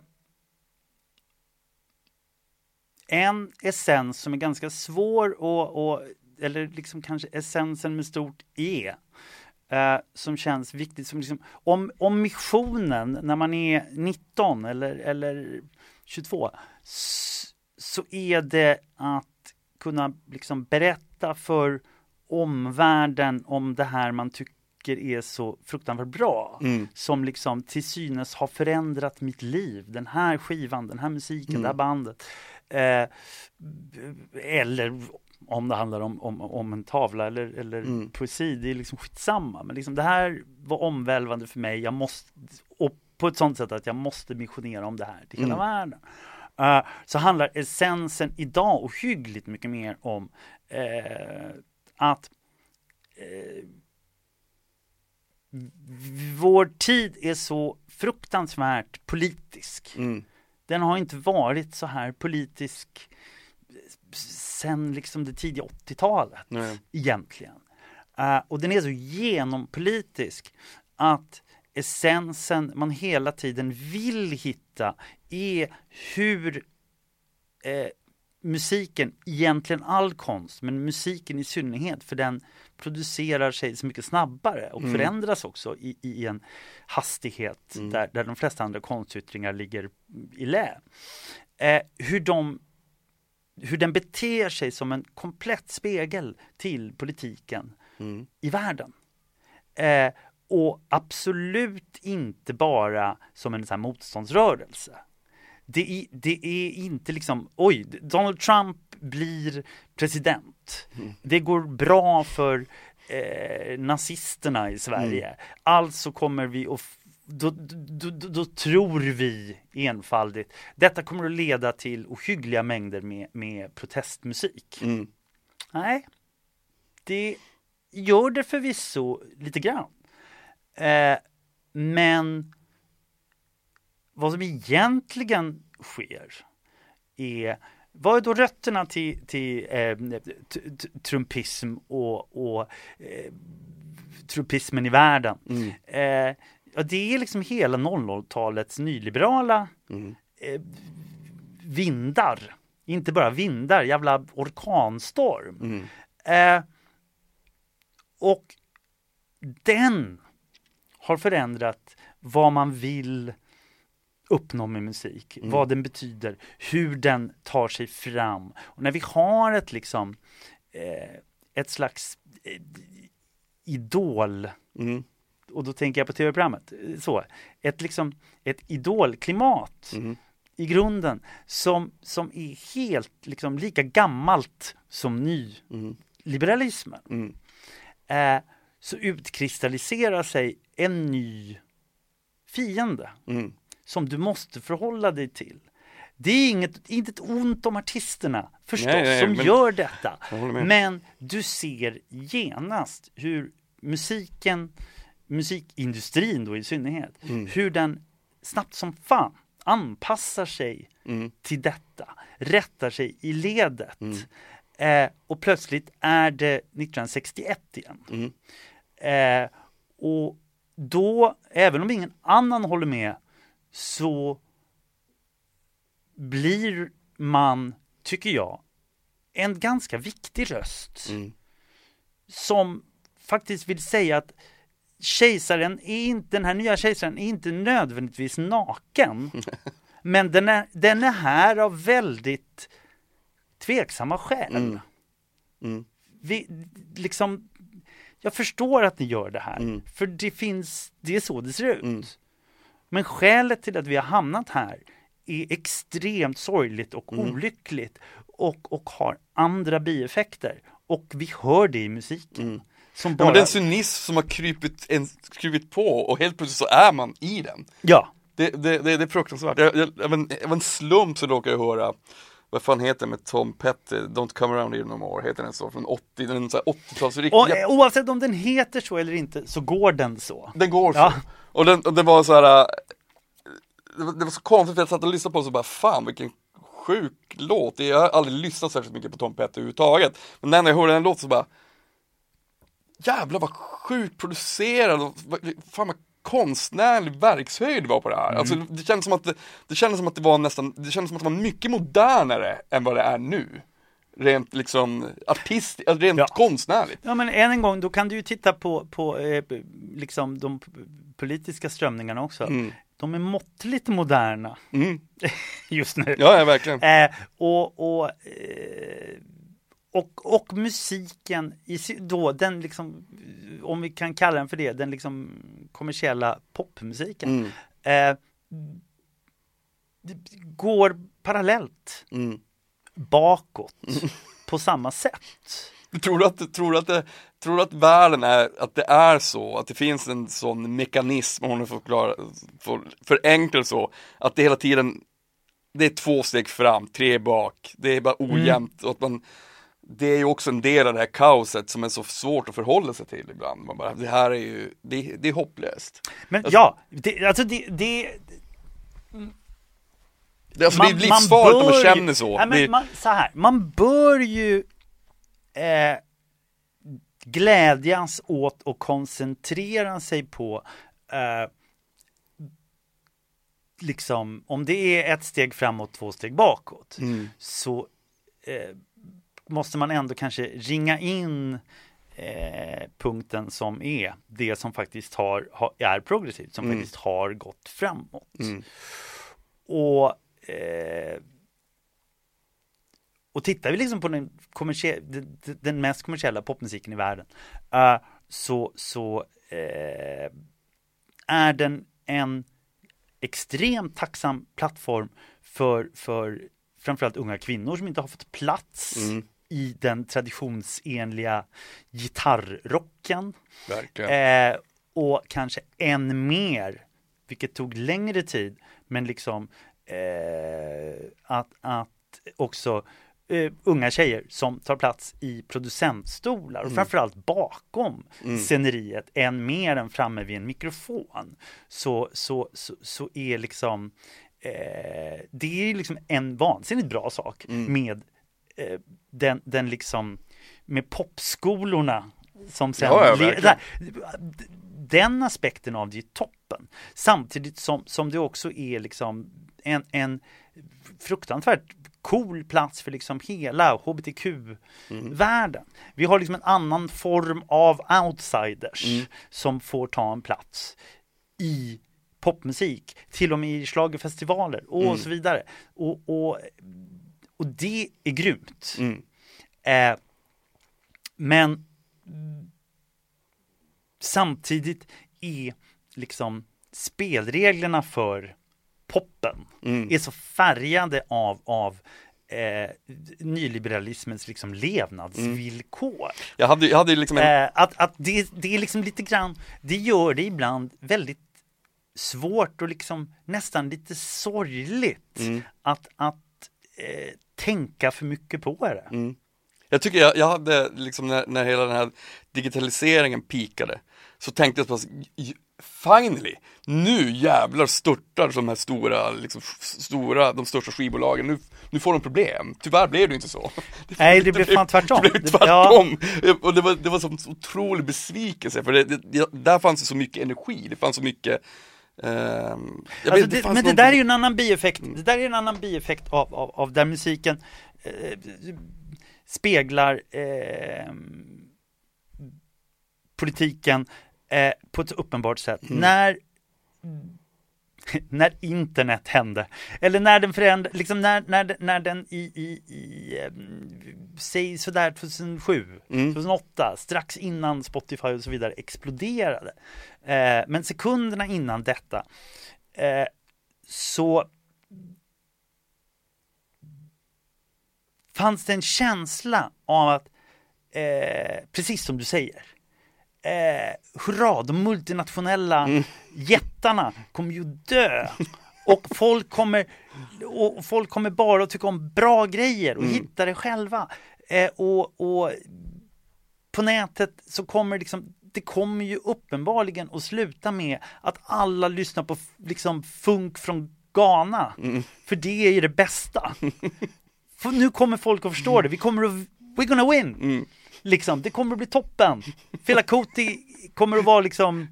en essens som är ganska svår och, och eller liksom kanske essensen med stort E eh, som känns viktigt som liksom om, om missionen när man är 19 eller, eller 22 s- så är det att kunna liksom berätta för omvärlden om det här man tycker är så fruktansvärt bra. Mm. Som liksom till synes har förändrat mitt liv. Den här skivan, den här musiken, det här bandet. Eh, eller om det handlar om, om, om en tavla eller, eller Mm. poesi, det är liksom skitsamma. Men liksom det här var omvälvande för mig. Jag måste, och på ett sånt sätt att jag måste missionera om det här till hela Mm. världen. Eh, så handlar essensen idag ohyggligt mycket mer om eh, att eh, vår tid är så fruktansvärt politisk. Mm. Den har inte varit så här politisk sen liksom det tidiga 80-talet Nej. egentligen. Uh, och den är så genompolitisk att essensen man hela tiden vill hitta är hur eh, musiken, egentligen all konst, men musiken i synnerhet, för den producerar sig så mycket snabbare och mm. förändras också i, i en hastighet mm. där, där de flesta andra konstyttringar ligger i lä. Eh, hur, de, hur den beter sig som en komplett spegel till politiken mm. i världen. Eh, och absolut inte bara som en så motståndsrörelse det är, det är inte liksom, oj, Donald Trump blir president. Mm. Det går bra för eh, nazisterna i Sverige. Mm. Alltså kommer vi att då, då, då, då, tror vi enfaldigt. Detta kommer att leda till ohyggliga mängder med, med protestmusik. Mm. Nej, det gör det förvisso lite grann. Eh, men vad som egentligen sker är vad är då rötterna till, till eh, trumpism och, och eh, trumpismen i världen? Mm. Eh, ja, det är liksom hela 00-talets nyliberala mm. eh, vindar. Inte bara vindar, jävla orkanstorm. Mm. Eh, och den har förändrat vad man vill uppnå med musik, mm. vad den betyder, hur den tar sig fram. Och när vi har ett liksom eh, ett slags eh, idol mm. och då tänker jag på tv-programmet, så, ett liksom ett idolklimat mm. i grunden som, som är helt liksom lika gammalt som nyliberalismen. Mm. Eh, så utkristalliserar sig en ny fiende. Mm som du måste förhålla dig till. Det är inget, inte ett ont om artisterna förstås nej, nej, som men, gör detta. Men du ser genast hur musiken, musikindustrin då i synnerhet, mm. hur den snabbt som fan anpassar sig mm. till detta, rättar sig i ledet. Mm. Eh, och plötsligt är det 1961 igen. Mm. Eh, och då, även om ingen annan håller med, så blir man, tycker jag, en ganska viktig röst. Mm. Som faktiskt vill säga att kejsaren är inte, den här nya kejsaren är inte nödvändigtvis naken. (laughs) men den är, den är här av väldigt tveksamma skäl. Mm. Mm. Vi, liksom, jag förstår att ni gör det här, mm. för det finns, det är så det ser ut. Men skälet till att vi har hamnat här är extremt sorgligt och mm. olyckligt och, och har andra bieffekter. Och vi hör det i musiken. Mm. Som bara... ja, men den cynism som har krypit, en, krypit på och helt plötsligt så är man i den. Ja. Det, det, det, det är fruktansvärt. Jag, jag, jag, en, en slump så råkar jag höra vad fan heter den med Tom Petty, Don't come around here no more, heter den så? Från 80, den 80-tals riktiga... Oavsett om den heter så eller inte så går den så. Den går så. Ja. Och, den, och det var så här. Äh, det var, det var så konstigt för jag satt och lyssnade på och så bara fan vilken sjuk låt. Jag har aldrig lyssnat särskilt mycket på Tom Petty överhuvudtaget. Men när jag hörde den låten så bara Jävlar vad sjukt producerad och fan vad konstnärlig verkshöjd var på det här. Mm. Alltså det kändes som att det, det kändes som att det var nästan, det kändes som att det var mycket modernare än vad det är nu rent liksom artist, alltså rent ja. konstnärligt. Ja men än en gång, då kan du ju titta på, på eh, liksom de politiska strömningarna också. Mm. De är måttligt moderna mm. (laughs) just nu. Ja, ja verkligen. Eh, och, och, eh, och, och musiken, i, då den liksom, om vi kan kalla den för det, den liksom kommersiella popmusiken. Mm. Eh, går parallellt. Mm bakåt (laughs) på samma sätt. Tror du att, tror du att, det, tror du att världen är, att det är så, att det finns en sån mekanism, om man får förklara, för, förenkla så, att det hela tiden, det är två steg fram, tre bak, det är bara mm. ojämnt mm. att man det är ju också en del av det här kaoset som är så svårt att förhålla sig till ibland. Man bara, det här är ju, det, det är hopplöst. Men alltså, ja, det, alltså det, det Det, alltså, det är livsfarligt om man känner så. Nej, men det... man, så här, man bör ju eh, glädjas åt och koncentrera sig på eh, liksom, om det är ett steg framåt, två steg bakåt, Mm. så eh, måste man ändå kanske ringa in eh, punkten som är det som faktiskt har, har, är progressivt, som Mm. faktiskt har gått framåt. Mm. Och, eh, och tittar vi liksom på den, den, mest kommersiella popmusiken i världen eh, så, så eh, är den en extremt tacksam plattform för, för framförallt unga kvinnor som inte har fått plats Mm. I den traditionsenliga gitarrrocken. Verkligen. Eh, och kanske än mer, vilket tog längre tid, men liksom eh, att, att också eh, unga tjejer som tar plats i producentstolar och framförallt bakom sceneriet än mer än framme vid en mikrofon så, så, så, så är liksom eh, det är liksom en vansinnigt bra sak med eh, den, den liksom med popskolorna som sen Ja, ja, den aspekten av det är toppen. Samtidigt som, som det också är liksom en, en fruktansvärt cool plats för liksom hela hbtq-världen. Vi har liksom en annan form av outsiders som får ta en plats i popmusik, till och med i schlagerfestivaler och så vidare. Och, och, och det är grymt. Mm. Eh, men samtidigt är liksom spelreglerna för poppen Mm. är så färgade av, av eh, nyliberalismens liksom levnadsvillkor. Jag hade, jag hade liksom en... Eh, att att det, det är liksom lite grann, det gör det ibland väldigt svårt och liksom nästan lite sorgligt Mm. att, att eh, tänka för mycket på det. Mm. Jag tycker jag, jag hade liksom när, när hela den här digitaliseringen pikade så tänkte jag j- finally, nu jävlar störtar de här stora, liksom, stora, de största skivbolagen, nu, nu får de problem. Tyvärr blev det inte så. (laughs) Nej, det blev fan tvärtom. (laughs) Det blev Det- tvärtom. Och det var, det var en otrolig besvikelse, för det, det, där fanns det så mycket energi, det fanns så mycket Alltså vet, det, men det någonting- där är ju en annan bieffekt, det där är en annan bieffekt av, av, av där musiken eh, speglar eh, politiken eh, på ett uppenbart sätt. När (laughs) när internet hände, eller när den förändrade, liksom när, när, när den i, i, i eh, säg sådär 2007, 2008, strax innan Spotify och så vidare exploderade. Eh, men sekunderna innan detta eh, så fanns det en känsla av att, eh, precis som du säger, eh, hurra, de multinationella jättarna kommer ju dö. Och folk kommer, och folk kommer bara att tycka om bra grejer och hitta det själva. Eh, och, och på nätet så kommer liksom, det kommer ju uppenbarligen att sluta med att alla lyssnar på liksom funk från Ghana. För det är ju det bästa. (laughs) För nu kommer folk att förstå det. Vi kommer att, we're gonna win. Liksom, det kommer att bli toppen. Fela Kuti kommer att vara liksom,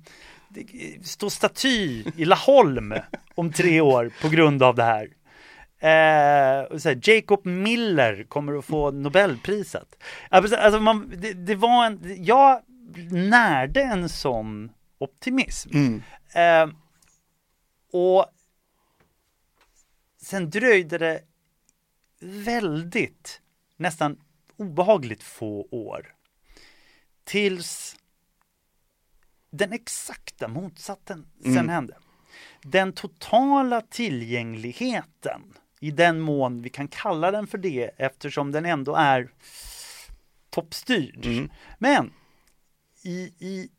stå staty i Laholm om tre år på grund av det här. Eh, och så här, Jacob Miller kommer att få Nobelpriset. Alltså, man, det, det var en, jag närde en sån optimism. Eh, och sen dröjde det väldigt, nästan obehagligt få år tills den exakta motsatsen sen hände. Den totala tillgängligheten, i den mån vi kan kalla den för det eftersom den ändå är toppstyrd. Men i, i,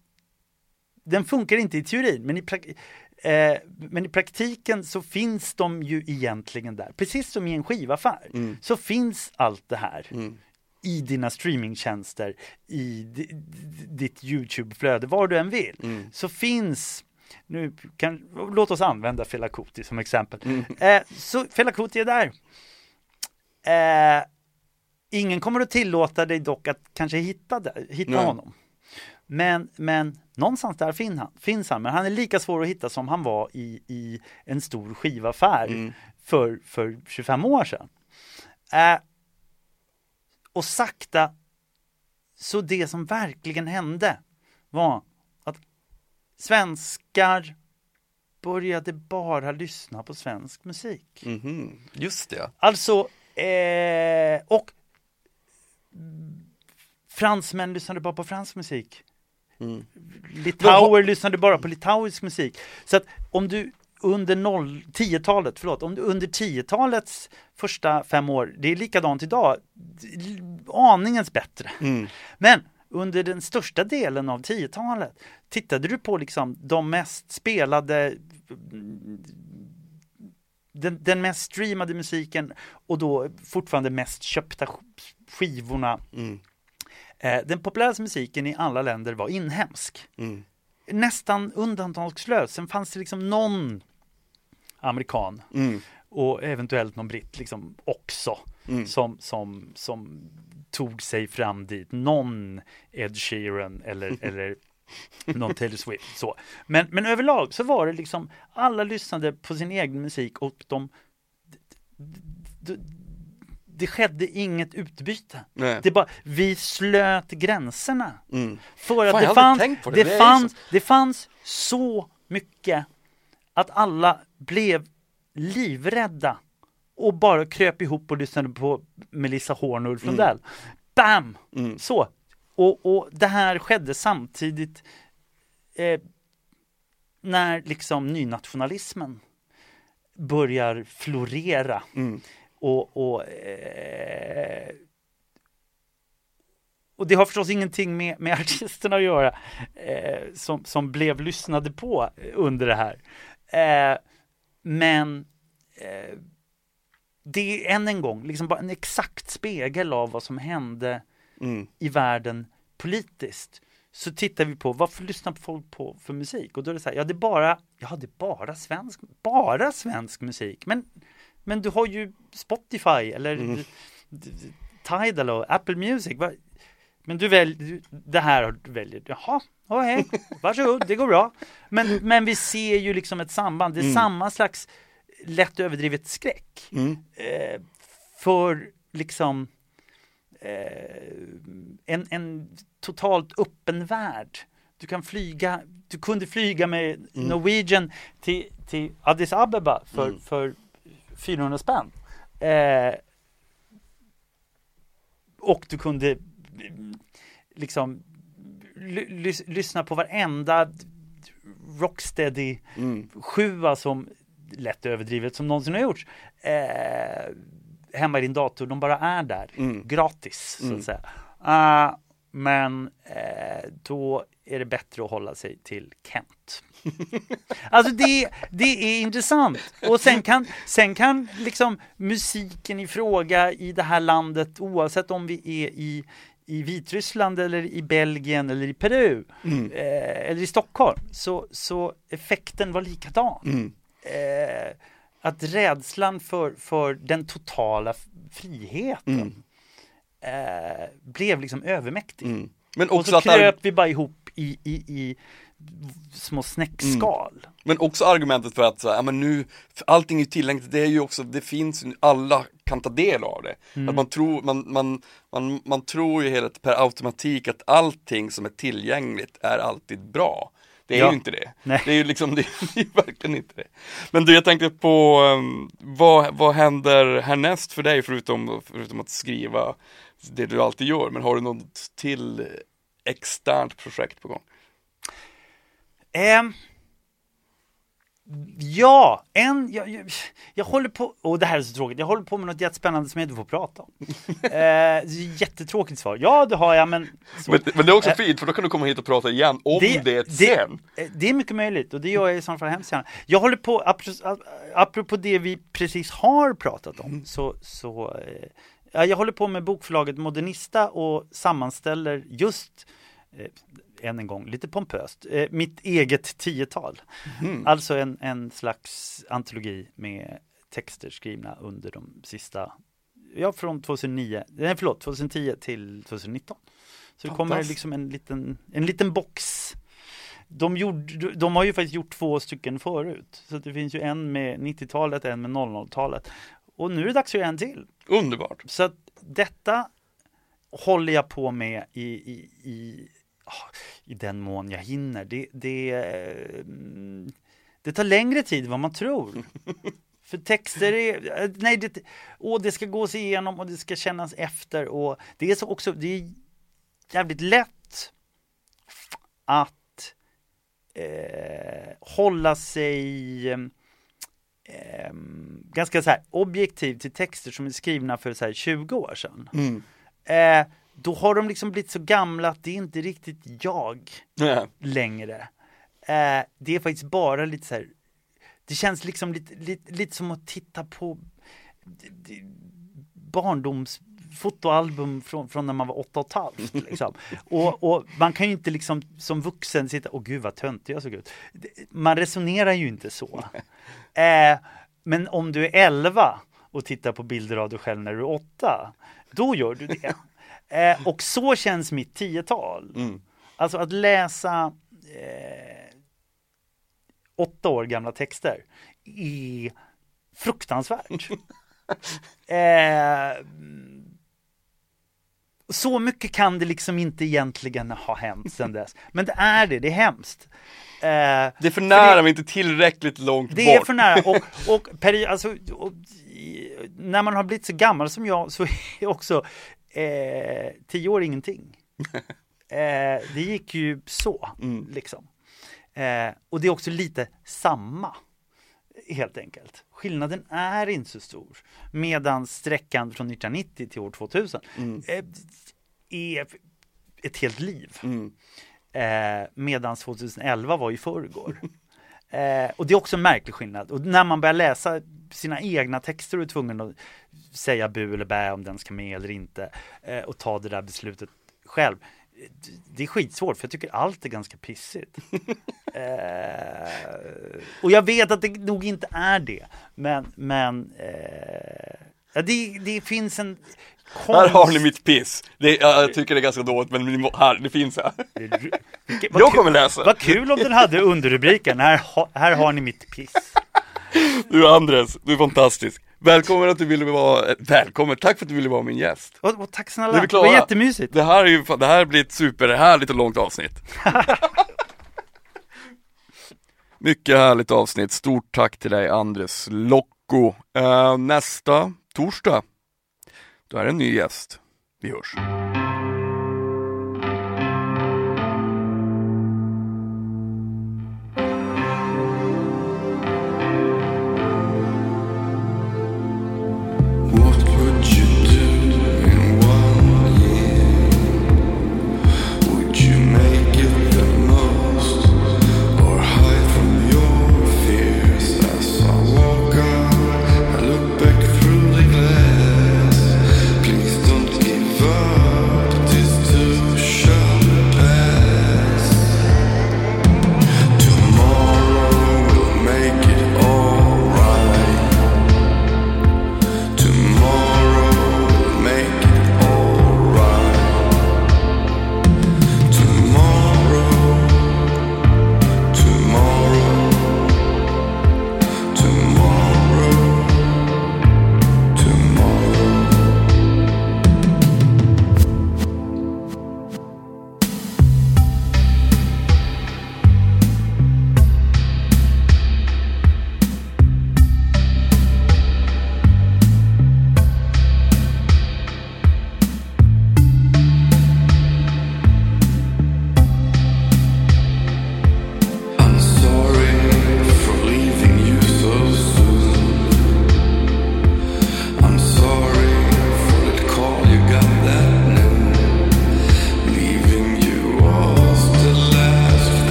den funkar inte i teorin, men i, eh, men i praktiken så finns de ju egentligen där. Precis som i en skivaffär så finns allt det här i dina streamingtjänster, i di- di- ditt YouTube-flöde, var du än vill. Så finns nu kan, låt oss använda Fela Kuti som exempel. Mm. Eh, så Fela Kuti är där. Eh, ingen kommer att tillåta dig dock att kanske hitta, hitta honom. Men, men någonstans där fin han, finns han, men han är lika svår att hitta som han var i, i en stor skivaffär mm. för, för 25 år sedan. Eh, och sakta, så det som verkligen hände var att svenskar började bara lyssna på svensk musik. Mm -hmm. Just det. Alltså, eh, och fransmän lyssnade bara på fransk musik. Mm. Litauer lyssnade bara på litauisk musik. Så att om du under 10-talet, förlåt, under 10-talets första fem år, det är likadant idag, aningens bättre. Mm. Men under den största delen av 10-talet tittade du på liksom de mest spelade den, den, mest streamade musiken och då fortfarande mest köpta skivorna. Mm. Eh, den populäraste musiken i alla länder var inhemsk. Mm. Nästan undantagslöst. Sen fanns det liksom någon amerikan mm. och eventuellt någon britt liksom också mm. som, som, som tog sig fram dit. Någon Ed Sheeran eller, (laughs) eller någon Taylor Swift. Så. Men, men överlag så var det liksom alla lyssnade på sin egen musik och de, de, det skedde inget utbyte. Nej. Det bara, vi slöt gränserna. Mm. För att Fan, det, fanns, det. Det, det, fanns, det fanns så mycket att alla blev livrädda och bara kröp ihop och lyssnade på Melissa Horn och Ulf. Lundell. Mm. Bam! Mm. Så. Och, och det här skedde samtidigt eh, när liksom nynationalismen börjar florera. Mm. Och, och, eh, och det har förstås ingenting med, med (laughs) artisterna att göra eh, som, som blev lyssnade på under det här. Eh, men eh, det är än en gång liksom bara en exakt spegel av vad som hände mm. i världen politiskt. Så tittar vi på vad lyssnar folk på för musik och då är det så här, ja det är bara, ja det är bara svensk, bara svensk musik. Men, men du har ju Spotify eller mm. Tidal och Apple Music. Men du väljer, det här du väljer, jaha, hej, varsågod, det går bra. Men, men vi ser ju liksom ett samband, det är mm. samma slags lätt överdrivet skräck. Mm. Eh, för liksom eh, en, en totalt öppen värld. Du kan flyga, du kunde flyga med mm. Norwegian till, till Addis Abeba för, mm. för 400 spänn. Eh, och du kunde liksom lyssna på varenda Rocksteady mm. sjua som lätt överdrivet som någonsin har gjorts eh, hemma i din dator. De bara är där mm. gratis så att mm. säga. Uh, men eh, då är det bättre att hålla sig till Kent. (laughs) alltså det, det är intressant. Och sen kan, sen kan liksom musiken i fråga i det här landet, oavsett om vi är i, i Vitryssland eller i Belgien eller i Peru mm. eh, eller i Stockholm, så, så effekten var likadan. Mm. Eh, att rädslan för, för den totala friheten mm eh, blev liksom övermäktig. Mm. Men också och så kröp vi bara ihop i, i, i små snäckskal. Mm. Men också argumentet för att så här, ja, men nu, allting är tillgängligt, det är ju också, det finns, alla kan ta del av det. Mm. Att man, tror, man, man, man, man tror ju helt per automatik att allting som är tillgängligt är alltid bra. Det är ja. ju inte det. Nej. Det är ju liksom, (laughs) det är verkligen inte det. Men du, jag tänkte på, um, vad, vad händer härnäst för dig förutom, förutom att skriva det du alltid gör, men har du något till externt projekt på gång? Um, ja, en, jag, jag, jag, håller på, och det här är så tråkigt, jag håller på med något jättespännande som jag inte får prata om. (laughs) uh, jättetråkigt svar, ja det har jag men men, men, det är också uh, fint för då kan du komma hit och prata igen om det, det sen. Det, det är mycket möjligt och det gör jag i så fall hemskt gärna. Jag håller på, apropå det vi precis har pratat om, mm. så, så uh, jag håller på med bokförlaget Modernista och sammanställer just eh, än en gång, lite pompöst, eh, mitt eget tiotal. Mm. Alltså en, en slags antologi med texter skrivna under de sista, ja från 2009, nej förlåt, 2010 till 2019. Så det kommer liksom en liten, en liten box. De, gjorde, de har ju faktiskt gjort två stycken förut. Så det finns ju en med 90-talet, en med 00-talet. Och nu är det dags för en till. Underbart. Så att detta håller jag på med i, i, i, i den mån jag hinner. Det, det, eh, det tar längre tid än vad man tror. (laughs) För texter är, eh, nej, det, och det ska gås igenom och det ska kännas efter och det är så också, det är jävligt lätt att eh, hålla sig eh, ganska så här objektiv till texter som är skrivna för så här 20 år sedan. Mm. Eh, då har de liksom blivit så gamla att det är inte riktigt jag Ja. längre. Eh, det är faktiskt bara lite så här, det känns liksom lite, lite, lite som att titta på d- d- barndoms fotoalbum från, från när man var åtta och ett halvt. Liksom. (laughs) Och, och man kan ju inte liksom som vuxen sitta, åh gud vad töntig jag såg ut. Man resonerar ju inte så. (laughs) Eh, men om du är 11 och tittar på bilder av dig själv när du är åtta, då gör du det. Eh, och så känns mitt tiotal. Mm. Alltså att läsa eh, åtta år gamla texter är fruktansvärt. (laughs) eh, så mycket kan det liksom inte egentligen ha hänt sedan dess. Men det är det, det är hemskt. Eh, Det är för nära men inte tillräckligt långt det är bort. för nära. Och, (laughs) och, peri- alltså, och när man har blivit så gammal som jag så är också eh, tio år ingenting. (laughs) Eh, det gick ju så, Mm. liksom. Eh, och det är också lite samma, helt enkelt. Skillnaden är inte så stor. Medan sträckan från 1990 till år 2000 Mm. eh, är ett helt liv. Mm. Eh, Medan 2011 var i förrgår. (laughs) Eh, och det är också en märklig skillnad. Och när man börjar läsa sina egna texter och är tvungen att säga bu eller bä om den ska med eller inte eh, och ta det där beslutet själv. Det är skitsvårt för jag tycker allt är ganska pissigt. (laughs) eh, och jag vet att det nog inte är det. Men, men eh, ja, det, det finns en Här har ni konst- mitt piss. Det, jag tycker det är ganska dåligt men här, det finns här. Jag kommer läsa. Vad kul om den hade underrubriken, här, här har ni mitt piss. Du Andres, du är fantastisk. Välkommen att du ville vara, välkommen, tack för att du ville vara min gäst. Och, och tack snälla, det var jättemysigt. Det här är ju, det här blir ett superhärligt och långt avsnitt. (laughs) Mycket härligt avsnitt, stort tack till dig Andres Locco. Eh, nästa torsdag, då är det en ny gäst. Vi hörs.